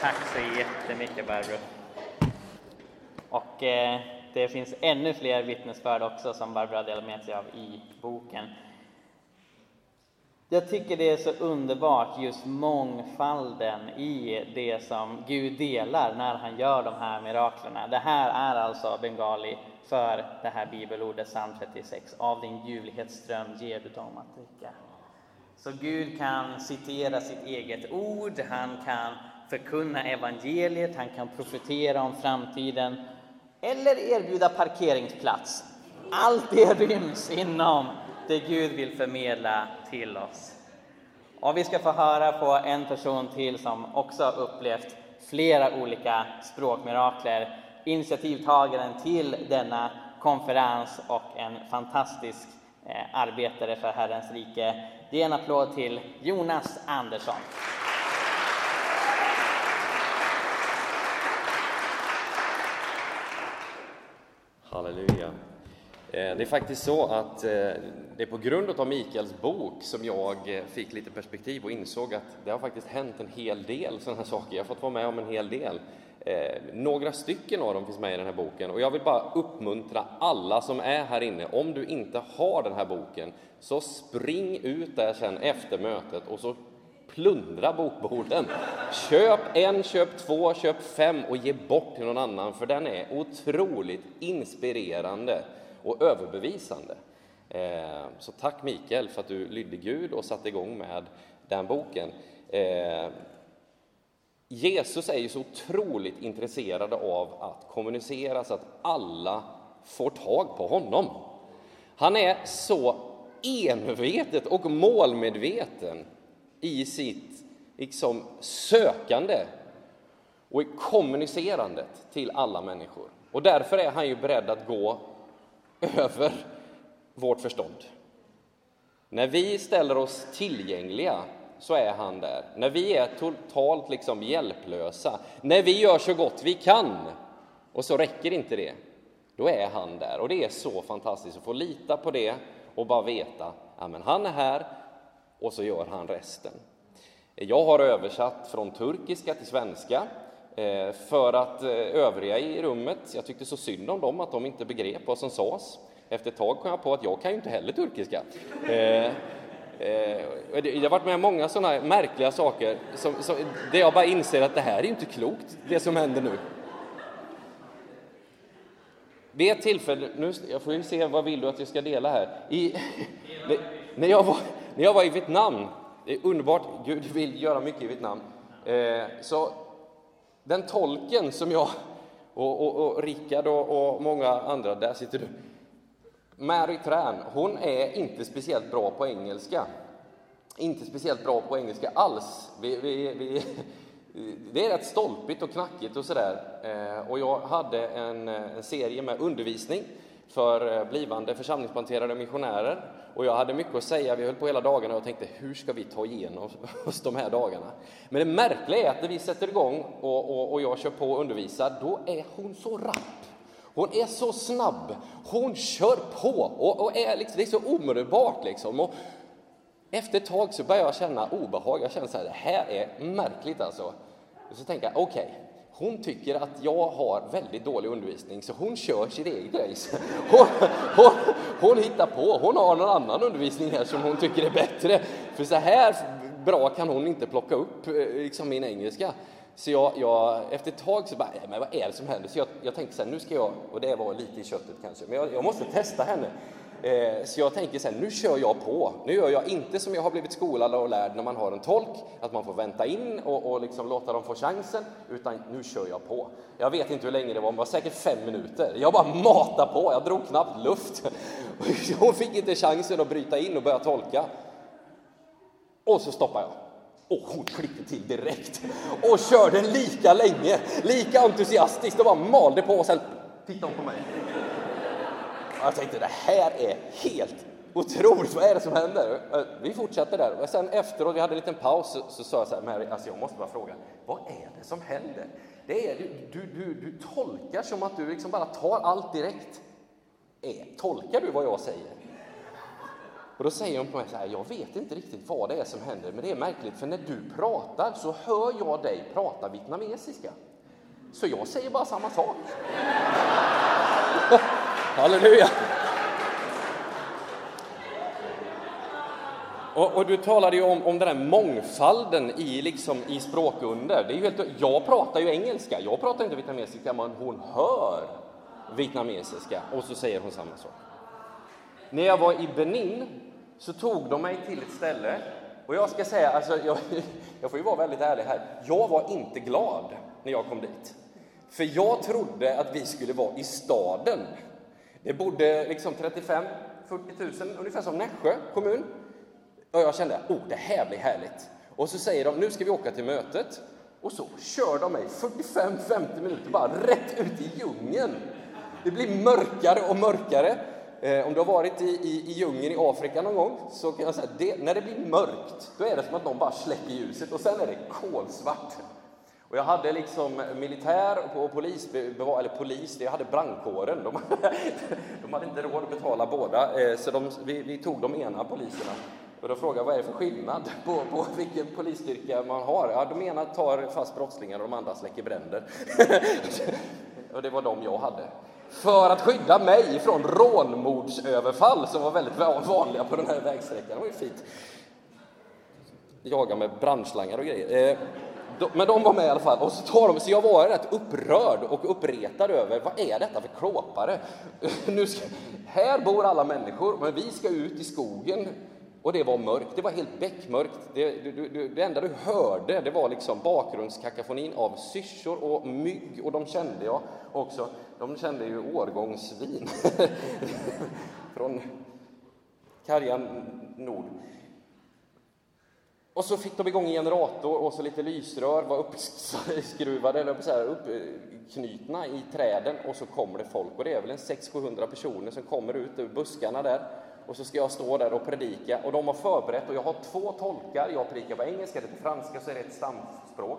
Tack så jättemycket Barbro. Och eh, det finns ännu fler vittnesbörd också som Barbro har delat med sig av i boken. Jag tycker det är så underbart just mångfalden i det som Gud delar när han gör de här miraklerna. Det här är alltså bengali för det här bibelordet psalm 36. Av din ljuvlighetsström ger du dem att dricka. Så Gud kan citera sitt eget ord, han kan förkunna evangeliet, han kan profetera om framtiden eller erbjuda parkeringsplats. Allt det ryms inom det Gud vill förmedla till oss. Och vi ska få höra på en person till som också upplevt flera olika språkmirakler. Initiativtagaren till denna konferens och en fantastisk eh, arbetare för Herrens rike. Ge en applåd till Jonas Andersson. Halleluja. Eh, det är faktiskt så att eh, det är på grund av Mikaels bok som jag eh, fick lite perspektiv och insåg att det har faktiskt hänt en hel del sådana här saker. Jag har fått vara med om en hel del. Några stycken av dem finns med i den här boken och jag vill bara uppmuntra alla som är här inne. Om du inte har den här boken, så spring ut där sen efter mötet och så plundra bokborden. Köp en, köp två, köp fem och ge bort till någon annan, för den är otroligt inspirerande och överbevisande. Eh, så tack Mikael för att du lydde Gud och satte igång med den boken. Eh, Jesus är ju så otroligt intresserad av att kommunicera så att alla får tag på honom. Han är så envetet och målmedveten i sitt liksom, sökande och i kommunicerandet till alla människor. Och därför är han ju beredd att gå över vårt förstånd. När vi ställer oss tillgängliga så är han där. När vi är totalt liksom hjälplösa, när vi gör så gott vi kan och så räcker inte det, då är han där. Och det är så fantastiskt att få lita på det och bara veta att han är här och så gör han resten. Jag har översatt från turkiska till svenska Eh, för att eh, övriga i rummet, jag tyckte så synd om dem att de inte begrep vad som sades. Efter ett tag kom jag på att jag kan ju inte heller turkiska. Eh, jag har varit med om många sådana här märkliga saker som, som, där jag bara inser att det här är inte klokt, det som händer nu. Vid ett tillfälle, nu, jag får ju se vad vill du att jag ska dela här. I, när, jag var, när jag var i Vietnam, det är underbart, Gud vill göra mycket i Vietnam. Så den tolken som jag och, och, och Rickard och, och, många andra, där sitter du. Mary Tran, hon är inte speciellt bra på engelska. Inte speciellt bra på engelska alls. Vi, vi, vi, det är rätt stolpigt och knackigt och sådär. Eh, och jag hade en, en serie med undervisning för eh, blivande församlingsplanterade missionärer. Och jag hade mycket att säga, vi höll på hela dagarna och jag tänkte hur ska vi ta igenom oss de här dagarna? Men det märkliga är att när vi sätter igång och, och, och jag kör på och undervisar, då är hon så rapp. Hon är så snabb, hon kör på och, och är liksom, det är så omedelbart liksom. Och efter ett tag så börjar jag känna obehag, jag känner så här, det här är märkligt alltså. Och så tänker jag, okej, okay, hon tycker att jag har väldigt dålig undervisning, så hon kör sitt eget race. Hon, hon, hon hittar på, hon har någon annan undervisning här som hon tycker är bättre. För så här bra kan hon inte plocka upp eh, liksom min engelska. Så jag, jag, efter ett tag så bara, äh, men vad är det som händer? Så jag, jag tänkte så här, nu ska jag, och det var lite i köttet kanske, men jag, jag måste testa henne. Eh, så jag tänker så här, nu kör jag på. Nu gör jag inte som jag har blivit skolad och lärd när man har en tolk, att man får vänta in och, och liksom låta dem få chansen, utan nu kör jag på. Jag vet inte hur länge det var, men det var säkert fem minuter. Jag bara matade på, jag drog knappt luft. Hon fick inte chansen att bryta in och börja tolka. Och så stoppade jag. Och hon klippte till direkt och körde lika länge, lika entusiastiskt och bara malde på och sen tittade hon på mig. Och jag tänkte det här är helt otroligt, vad är det som händer? Eh, vi fortsatte där. Och sen efteråt, vi hade en liten paus, så, så sa jag så här, Mary, alltså jag måste bara fråga, vad är det som händer? Det är, du, du, du, tolkar som att du liksom bara tar allt direkt. Är, tolkar du vad jag säger? Och då säger hon på mig så här, jag vet inte riktigt vad det är som händer, men det är märkligt för när du pratar så hör jag dig prata vietnamesiska. Så jag säger bara samma sak. Halleluja! Och, och, du talade ju om, om den här mångfalden i, liksom, i språkunder. Det är ju helt, jag pratar ju engelska, jag pratar inte vietnamesiska, men hon hör vietnamesiska och så säger hon samma sak. När jag var i Benin så tog de mig till ett ställe och jag ska säga, alltså, jag, jag får ju vara väldigt ärlig här, jag var inte glad när jag kom dit. För jag trodde att vi skulle vara i staden. Det bodde liksom 35 40 000, ungefär som Nässjö kommun. Och jag kände, oh, det här blir härligt. Och så säger de, nu ska vi åka till mötet. Och så kör de mig 45-50 minuter bara rätt ut i djungeln. Det blir mörkare och mörkare. Eh, om du har varit i, i, i djungeln i Afrika någon gång så kan jag säga det, när det blir mörkt, då är det som att de bara släcker ljuset och sen är det kolsvart. Och jag hade liksom militär och polis, eller polis, jag hade brandkåren. De, de hade inte råd att betala båda, eh, så de, vi, vi, tog de ena poliserna. Och då frågade jag vad är det för skillnad på, på vilken polisstyrka man har? Ja, de ena tar fast brottslingar och de andra släcker bränder. och det var de jag hade. För att skydda mig från rånmordsöverfall som var väldigt vanliga på den här vägsträckan. Det var ju fint. Jaga med brandslangar och grejer. Eh, men de var med i alla fall. Och så, tar de, så jag var rätt upprörd och uppretad över vad är detta för klåpare? Nu ska, här bor alla människor, men vi ska ut i skogen och det var mörkt, det var helt beckmörkt. Det, du, du, det enda du hörde det var liksom bakgrundskakafonin av syrsor och mygg och de kände jag också. De kände ju årgångsvin från Karjan Nord. Och så fick de igång en generator och så lite lysrör var uppskruvade, eller så här, uppknutna i träden och så kommer det folk. Och det är väl en 600-700 personer som kommer ut ur buskarna där och så ska jag stå där och predika och de har förberett och jag har två tolkar. Jag predikar på engelska, det på franska, så är det ett stamspråk.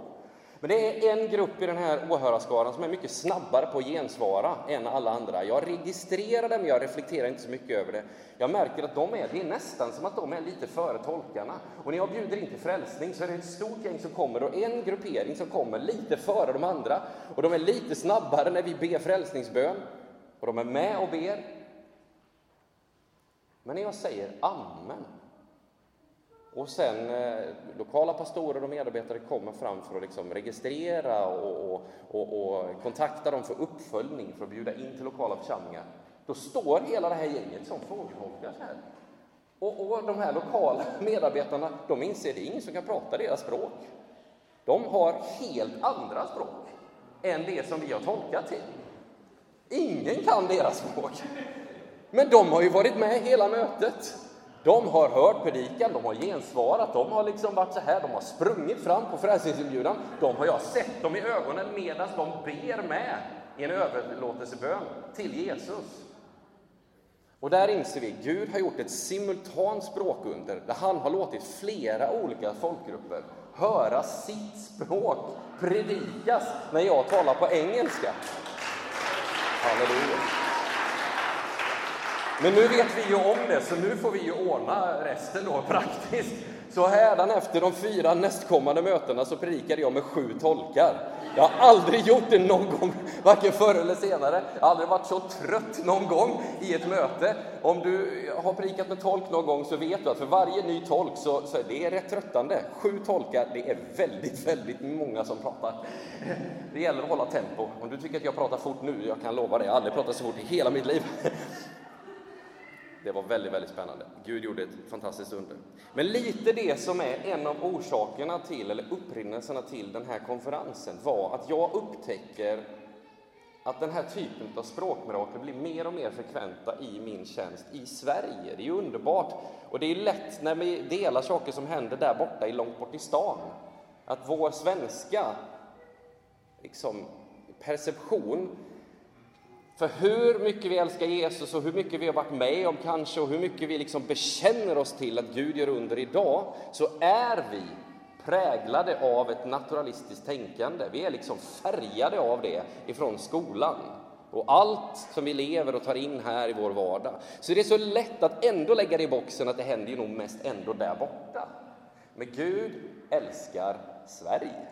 Men det är en grupp i den här åhörarskaran som är mycket snabbare på att gensvara än alla andra. Jag registrerar det, men jag reflekterar inte så mycket över det. Jag märker att de är, det är nästan som att de är lite före tolkarna. Och när jag bjuder in till frälsning så är det ett stort gäng som kommer och en gruppering som kommer lite före de andra. Och de är lite snabbare när vi ber frälsningsbön. Och de är med och ber. Men när jag säger amen och sen eh, lokala pastorer och medarbetare kommer fram för att liksom registrera och, och, och, och, kontakta dem för uppföljning, för att bjuda in till lokala församlingar. Då står hela det här gänget som fågelholkar här. Och, och de här lokala medarbetarna, de inser att det är ingen som kan prata deras språk. De har helt andra språk än det som vi har tolkat till. Ingen kan deras språk. Men de har ju varit med hela mötet. De har hört predikan, de har gensvarat, de har liksom varit så här, de har sprungit fram på frälsningsinbjudan. De har jag sett dem i ögonen medan de ber med i en överlåtelsebön till Jesus. Och där inser vi, Gud har gjort ett simultant språkunder där han har låtit flera olika folkgrupper höra sitt språk predikas när jag talar på engelska. Halleluja! Men nu vet vi ju om det, så nu får vi ju ordna resten då praktiskt. Så efter de fyra nästkommande mötena så predikade jag med sju tolkar. Jag har aldrig gjort det någon gång, varken förr eller senare. Jag har aldrig varit så trött någon gång i ett möte. Om du har predikat med tolk någon gång så vet du att för varje ny tolk så, så är det rätt tröttande. Sju tolkar, det är väldigt, väldigt många som pratar. Det gäller att hålla tempo. Om du tycker att jag pratar fort nu, jag kan lova dig, jag har aldrig pratat så fort i hela mitt liv. Det var väldigt, väldigt spännande. Gud gjorde ett fantastiskt under. Men lite det som är en av orsakerna till, eller upprinnelserna till den här konferensen var att jag upptäcker att den här typen av språkmirakel blir mer och mer frekventa i min tjänst i Sverige. Det är ju underbart. Och det är lätt när vi delar saker som händer där borta, långt bort i stan, att vår svenska liksom, perception för hur mycket vi älskar Jesus och hur mycket vi har varit med om kanske och hur mycket vi liksom bekänner oss till att Gud gör under idag, så är vi präglade av ett naturalistiskt tänkande. Vi är liksom färgade av det ifrån skolan. och allt som vi lever och tar in här i vår vardag. Så det är så lätt att ändå lägga det i boxen att det händer ju nog mest ändå där borta. Men Gud älskar Sverige.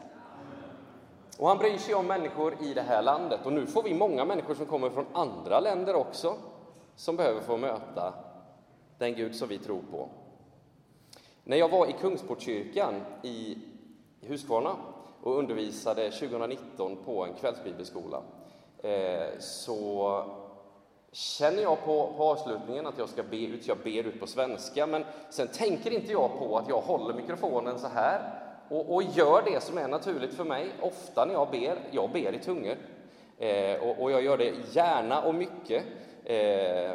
Och han bryr sig om människor i det här landet. Och nu får vi många människor som kommer från andra länder också, som behöver få möta den Gud som vi tror på. När jag var i Kungsportkyrkan i Huskvarna och undervisade 2019 på en kvällsbibelskola eh, så känner jag på, på avslutningen att jag ska be ut, jag ber ut på svenska, men sen tänker inte jag på att jag håller mikrofonen så här och, och gör det som är naturligt för mig ofta när jag ber. Jag ber i tungor eh, och, och, jag gör det gärna och mycket. Eh,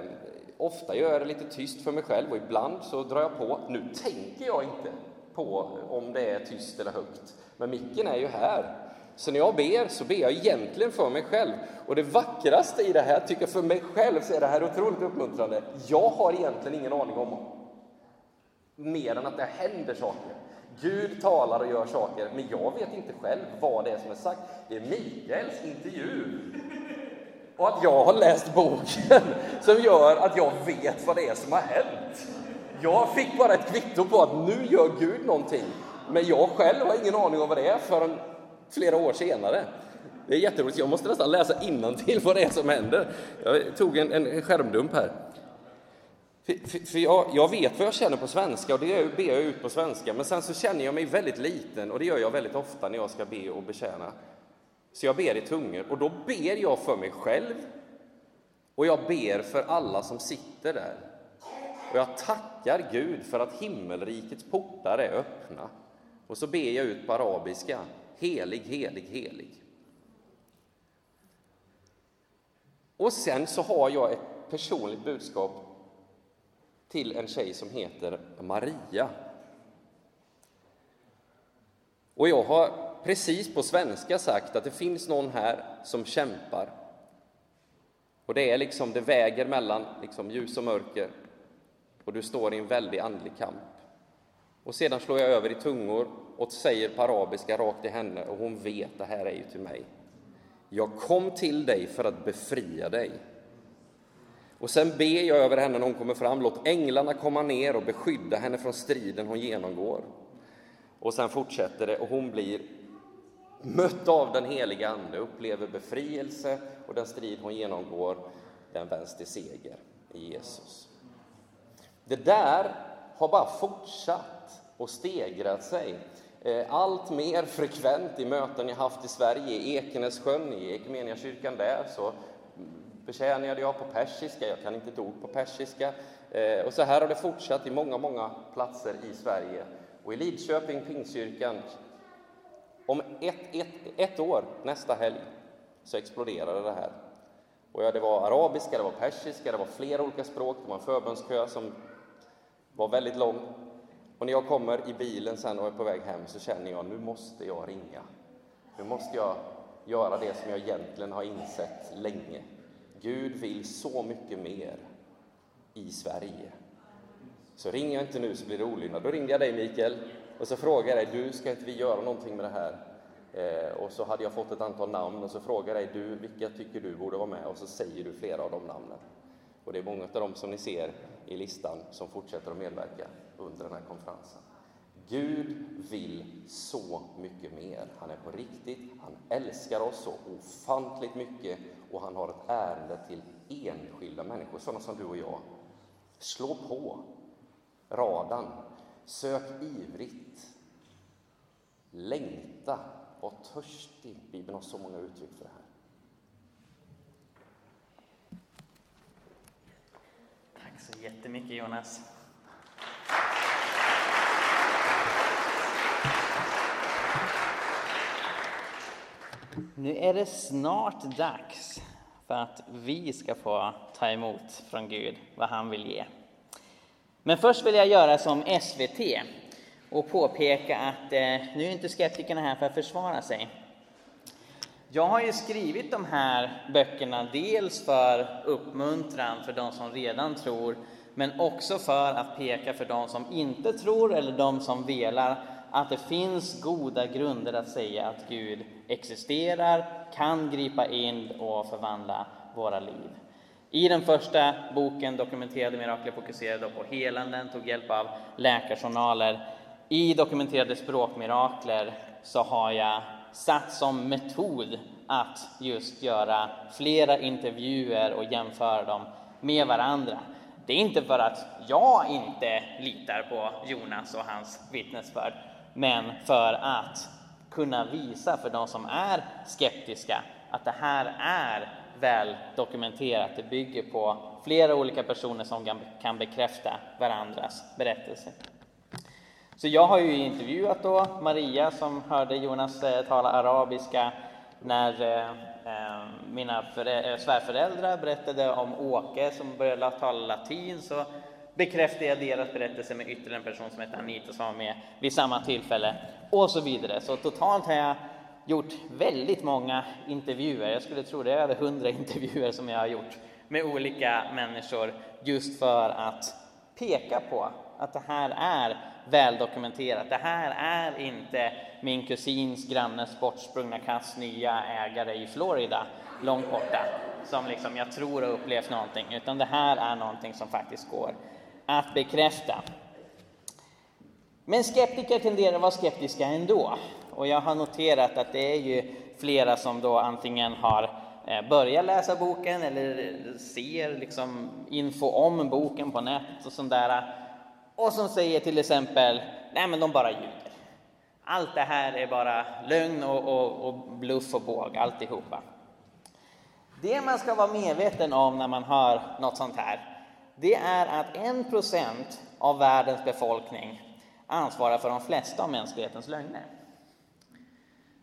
ofta gör jag det lite tyst för mig själv och ibland så drar jag på. Nu tänker jag inte på om det är tyst eller högt, men micken är ju här. Så när jag ber så ber jag egentligen för mig själv. Och det vackraste i det här, tycker jag för mig själv, så är det här otroligt uppmuntrande. Jag har egentligen ingen aning om mer än att det händer saker. Gud talar och gör saker, men jag vet inte själv vad det är som är sagt. Det är Mikaels intervju och att jag har läst boken som gör att jag vet vad det är som har hänt. Jag fick bara ett kvitto på att nu gör Gud någonting, men jag själv har ingen aning om vad det är förrän flera år senare. Det är jätteroligt. Jag måste nästan läsa till vad det är som händer. Jag tog en, en skärmdump här. För, för, för jag, jag, vet vad jag känner på svenska och det ber jag ut på svenska, men sen så känner jag mig väldigt liten och det gör jag väldigt ofta när jag ska be och betjäna. Så jag ber i tungor och då ber jag för mig själv och jag ber för alla som sitter där. Och jag tackar Gud för att himmelrikets portar är öppna. Och så ber jag ut på arabiska, helig, helig, helig. Och sen så har jag ett personligt budskap till en tjej som heter Maria. Och jag har precis på svenska sagt att det finns någon här som kämpar. Och det är liksom, det väger mellan liksom ljus och mörker och du står i en väldig andlig kamp. Och sedan slår jag över i tungor och säger på arabiska rakt till henne och hon vet, det här är ju till mig. Jag kom till dig för att befria dig. Och sen ber jag över henne när hon kommer fram, låt änglarna komma ner och beskydda henne från striden hon genomgår. Och sen fortsätter det och hon blir mött av den heliga Ande, upplever befrielse och den strid hon genomgår, den vänds till seger i Jesus. Det där har bara fortsatt och stegrat sig eh, allt mer frekvent i möten jag haft i Sverige, i Ekenässjön, i Ekumeniakyrkan där, så betjänade jag på persiska, jag kan inte ett ord på persiska. Eh, och så här har det fortsatt i många, många platser i Sverige. Och i Lidköping, Pingstkyrkan, om ett, ett, ett år, nästa helg, så exploderade det här. Och ja, det var arabiska, det var persiska, det var flera olika språk, det var en förbönskö som var väldigt lång. Och när jag kommer i bilen sen och är på väg hem så känner jag, nu måste jag ringa. Nu måste jag göra det som jag egentligen har insett länge. Gud vill så mycket mer i Sverige. Så ringer jag inte nu så blir det olydnad. Då ringde jag dig Mikael och så frågade jag dig, du ska inte vi göra någonting med det här? Eh, och så hade jag fått ett antal namn och så frågade jag dig, du, vilka tycker du borde vara med? Och så säger du flera av de namnen. Och det är många av dem som ni ser i listan som fortsätter att medverka under den här konferensen. Gud vill så mycket mer. Han är på riktigt, han älskar oss så ofantligt mycket och han har ett ärende till enskilda människor, sådana som du och jag. Slå på radan, sök ivrigt, längta, var törstig. Bibeln har så många uttryck för det här. Tack så jättemycket Jonas. Nu är det snart dags för att vi ska få ta emot från Gud vad han vill ge. Men först vill jag göra som SVT och påpeka att eh, nu är inte skeptikerna här för att försvara sig. Jag har ju skrivit de här böckerna dels för uppmuntran för de som redan tror, men också för att peka för de som inte tror eller de som velar att det finns goda grunder att säga att Gud existerar, kan gripa in och förvandla våra liv. I den första boken, Dokumenterade mirakler, fokuserade på helanden, tog hjälp av läkarjournaler. I Dokumenterade språkmirakler så har jag satt som metod att just göra flera intervjuer och jämföra dem med varandra. Det är inte för att jag inte litar på Jonas och hans vittnesbörd, men för att kunna visa för de som är skeptiska att det här är väl dokumenterat. Det bygger på flera olika personer som kan bekräfta varandras berättelse. Så jag har ju intervjuat då Maria som hörde Jonas eh, tala arabiska när eh, eh, mina svärföräldrar berättade om Åke som började tala latin så bekräftade jag deras berättelse med ytterligare en person som heter Anita som var med vid samma tillfälle och så vidare. Så totalt har jag gjort väldigt många intervjuer. Jag skulle tro det är över hundra intervjuer som jag har gjort med olika människor just för att peka på att det här är väldokumenterat. Det här är inte min kusins grannes bortsprungna kass nya ägare i Florida långt borta som liksom jag tror har upplevt någonting, utan det här är någonting som faktiskt går att bekräfta. Men skeptiker tenderar att vara skeptiska ändå. Och jag har noterat att det är ju flera som då antingen har eh, börjat läsa boken eller ser liksom info om boken på nätet och sånt där. Och som säger till exempel, nej men de bara ljuger. Allt det här är bara lögn och, och, och bluff och båg, alltihopa. Det man ska vara medveten om när man hör något sånt här, det är att en procent av världens befolkning ansvarar för de flesta av mänsklighetens lögner.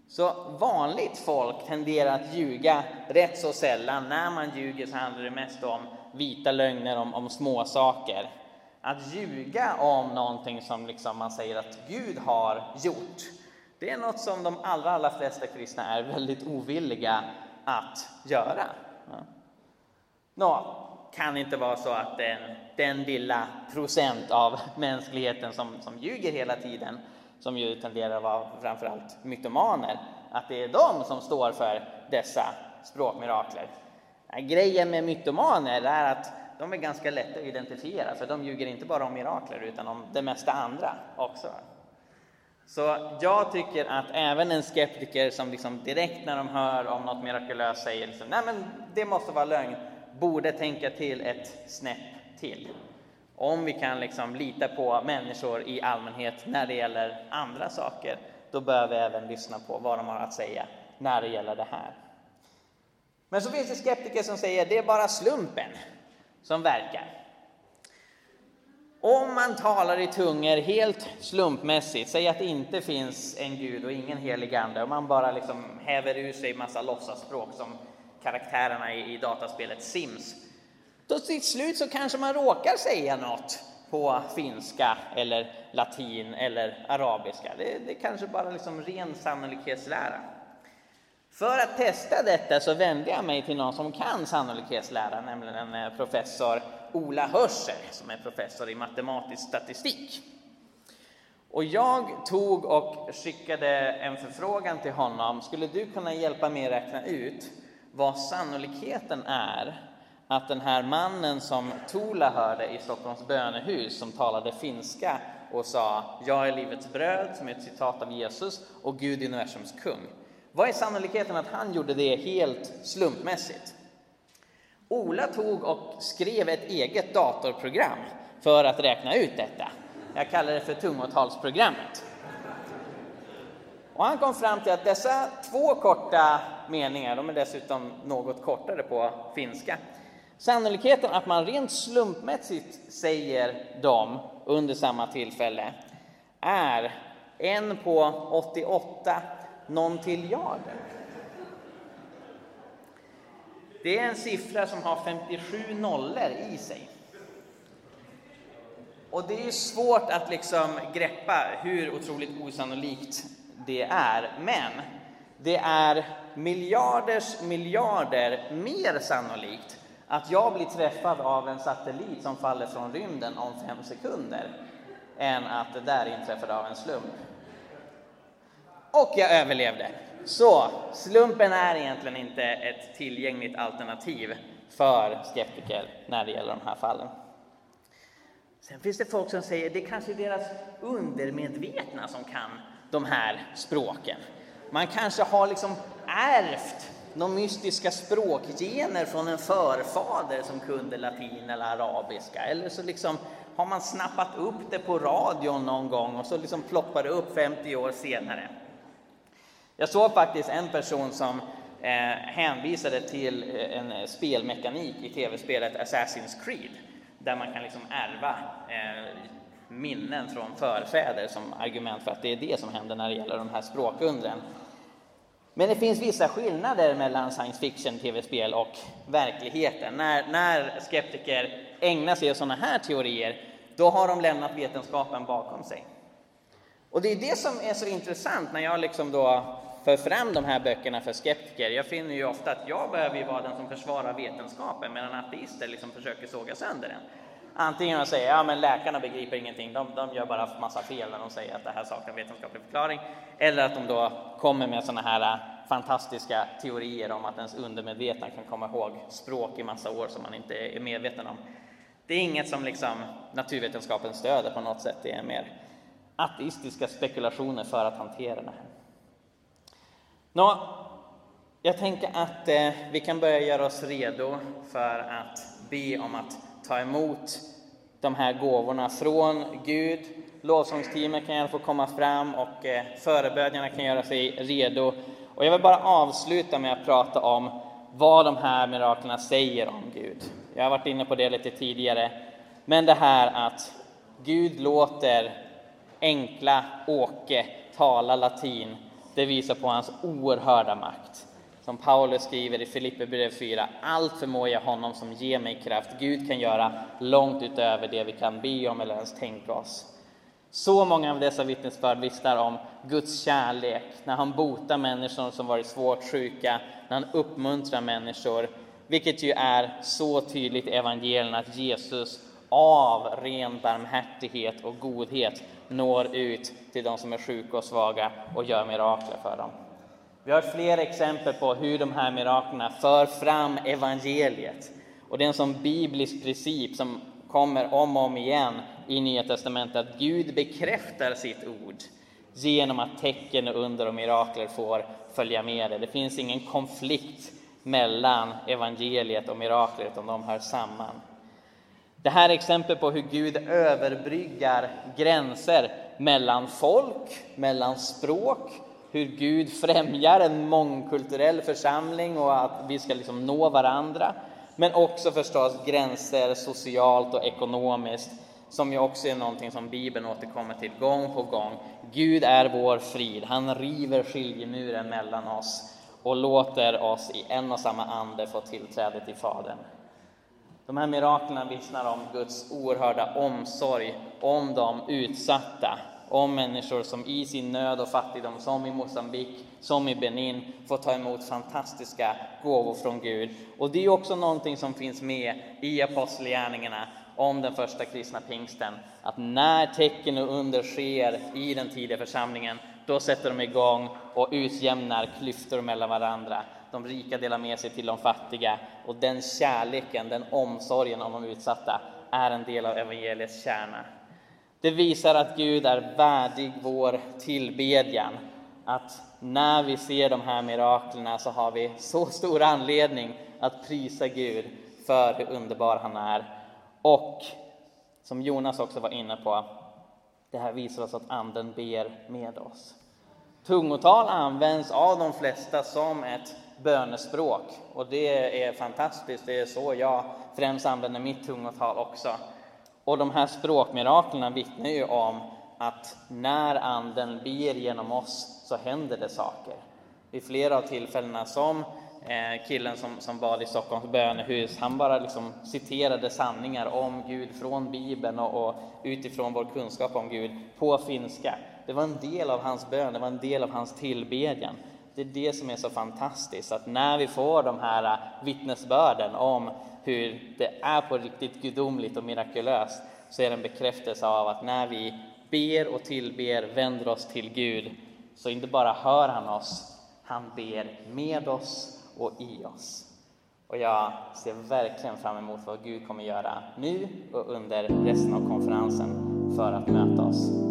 Så vanligt folk tenderar att ljuga rätt så sällan. När man ljuger så handlar det mest om vita lögner om, om små saker. Att ljuga om någonting som liksom man säger att Gud har gjort, det är något som de allra, allra flesta kristna är väldigt ovilliga att göra. Ja. Nå, kan inte vara så att den, den lilla procent av mänskligheten som, som ljuger hela tiden, som ju tenderar att vara framförallt mytomaner, att det är de som står för dessa språkmirakler. Grejen med mytomaner är att de är ganska lätta att identifiera, för de ljuger inte bara om mirakler utan om det mesta andra också. Så jag tycker att även en skeptiker som liksom direkt när de hör om något mirakulöst säger liksom, nej men det måste vara lögn, borde tänka till ett snäpp till. Om vi kan liksom lita på människor i allmänhet när det gäller andra saker, då bör vi även lyssna på vad de har att säga när det gäller det här. Men så finns det skeptiker som säger det är bara slumpen som verkar. Om man talar i tungor helt slumpmässigt, säg att det inte finns en gud och ingen helig ande och man bara liksom häver ur sig massa låtsasspråk som karaktärerna i, i dataspelet Sims. Då till slut så kanske man råkar säga något på finska eller latin eller arabiska. Det, det är kanske bara liksom ren sannolikhetslära. För att testa detta så vände jag mig till någon som kan sannolikhetslära, nämligen en eh, professor Ola Hörser som är professor i matematisk statistik. Och jag tog och skickade en förfrågan till honom. Skulle du kunna hjälpa mig att räkna ut vad sannolikheten är att den här mannen som Tola hörde i Stockholms bönehus som talade finska och sa ”Jag är livets bröd” som är ett citat av Jesus och Gud är universums kung. Vad är sannolikheten att han gjorde det helt slumpmässigt? Ola tog och skrev ett eget datorprogram för att räkna ut detta. Jag kallar det för tungotalsprogrammet. Och han kom fram till att dessa två korta meningar, de är dessutom något kortare på finska. Sannolikheten att man rent slumpmässigt säger dem under samma tillfälle är en på 88 nontiljarder. Det är en siffra som har 57 nollor i sig. Och det är svårt att liksom greppa hur otroligt osannolikt det är, men det är miljarders miljarder mer sannolikt att jag blir träffad av en satellit som faller från rymden om fem sekunder än att det där inträffade av en slump. Och jag överlevde. Så slumpen är egentligen inte ett tillgängligt alternativ för skeptiker när det gäller de här fallen. Sen finns det folk som säger att det kanske är deras undermedvetna som kan de här språken. Man kanske har liksom ärvt de mystiska språkgener från en förfader som kunde latin eller arabiska. Eller så liksom har man snappat upp det på radion någon gång och så liksom ploppar det upp 50 år senare. Jag såg faktiskt en person som eh, hänvisade till eh, en spelmekanik i tv-spelet Assassin's Creed där man kan liksom ärva eh, minnen från förfäder som argument för att det är det som händer när det gäller de här språkundren. Men det finns vissa skillnader mellan science fiction, tv-spel och verkligheten. När, när skeptiker ägnar sig åt sådana här teorier, då har de lämnat vetenskapen bakom sig. Och det är det som är så intressant när jag liksom då för fram de här böckerna för skeptiker. Jag finner ju ofta att jag behöver ju vara den som försvarar vetenskapen medan ateister liksom försöker såga sönder den. Antingen de säger ja men läkarna begriper ingenting, de, de gör bara massa fel när de säger att det här saknar vetenskaplig förklaring. Eller att de då kommer med sådana här äh, fantastiska teorier om att ens undermedvetna kan komma ihåg språk i massa år som man inte är medveten om. Det är inget som liksom naturvetenskapen stöder på något sätt, det är mer ateistiska spekulationer för att hantera det här. Nå, jag tänker att eh, vi kan börja göra oss redo för att be om att ta emot de här gåvorna från Gud. Lovsångsteamet kan gärna få komma fram och eh, förebödjarna kan göra sig redo. Och jag vill bara avsluta med att prata om vad de här miraklerna säger om Gud. Jag har varit inne på det lite tidigare. Men det här att Gud låter enkla Åke tala latin, det visar på hans oerhörda makt. Som Paulus skriver i Filipperbrevet 4, allt förmår jag honom som ger mig kraft. Gud kan göra långt utöver det vi kan be om eller ens tänka oss. Så många av dessa vittnesbörd vittnar om Guds kärlek, när han botar människor som varit svårt sjuka, när han uppmuntrar människor, vilket ju är så tydligt i evangelierna att Jesus av ren barmhärtighet och godhet når ut till de som är sjuka och svaga och gör mirakler för dem. Vi har flera exempel på hur de här miraklerna för fram evangeliet. Och det är en sån biblisk princip som kommer om och om igen i Nya Testamentet, att Gud bekräftar sitt ord genom att tecken, under och mirakler får följa med det. Det finns ingen konflikt mellan evangeliet och miraklet, utan de hör samman. Det här är exempel på hur Gud överbryggar gränser mellan folk, mellan språk, hur Gud främjar en mångkulturell församling och att vi ska liksom nå varandra. Men också förstås gränser socialt och ekonomiskt, som ju också är någonting som Bibeln återkommer till gång på gång. Gud är vår frid, han river skiljemuren mellan oss och låter oss i en och samma ande få tillträde till Fadern. De här miraklerna vittnar om Guds oerhörda omsorg om de utsatta, om människor som i sin nöd och fattigdom, som i Mosambik, som i Benin, får ta emot fantastiska gåvor från Gud. Och det är också någonting som finns med i apostelgärningarna om den första kristna pingsten, att när tecken och under sker i den tidiga församlingen, då sätter de igång och utjämnar klyftor mellan varandra. De rika delar med sig till de fattiga och den kärleken, den omsorgen om de utsatta är en del av evangeliets kärna. Det visar att Gud är värdig vår tillbedjan. Att när vi ser de här miraklerna så har vi så stor anledning att prisa Gud för hur underbar han är. Och som Jonas också var inne på, det här visar oss att Anden ber med oss. Tungotal används av de flesta som ett bönespråk och det är fantastiskt. Det är så jag främst använder mitt tungotal också. Och de här språkmiraklerna vittnar ju om att när Anden ber genom oss så händer det saker. Vid flera av tillfällena som eh, killen som, som bad i Stockholms bönehus, han bara liksom citerade sanningar om Gud från Bibeln och, och utifrån vår kunskap om Gud på finska. Det var en del av hans bön, det var en del av hans tillbedjan. Det är det som är så fantastiskt, att när vi får de här eh, vittnesbörden om hur det är på riktigt gudomligt och mirakulöst, så är det en bekräftelse av att när vi ber och tillber, vänder oss till Gud, så inte bara hör han oss, han ber med oss och i oss. Och jag ser verkligen fram emot vad Gud kommer göra nu och under resten av konferensen för att möta oss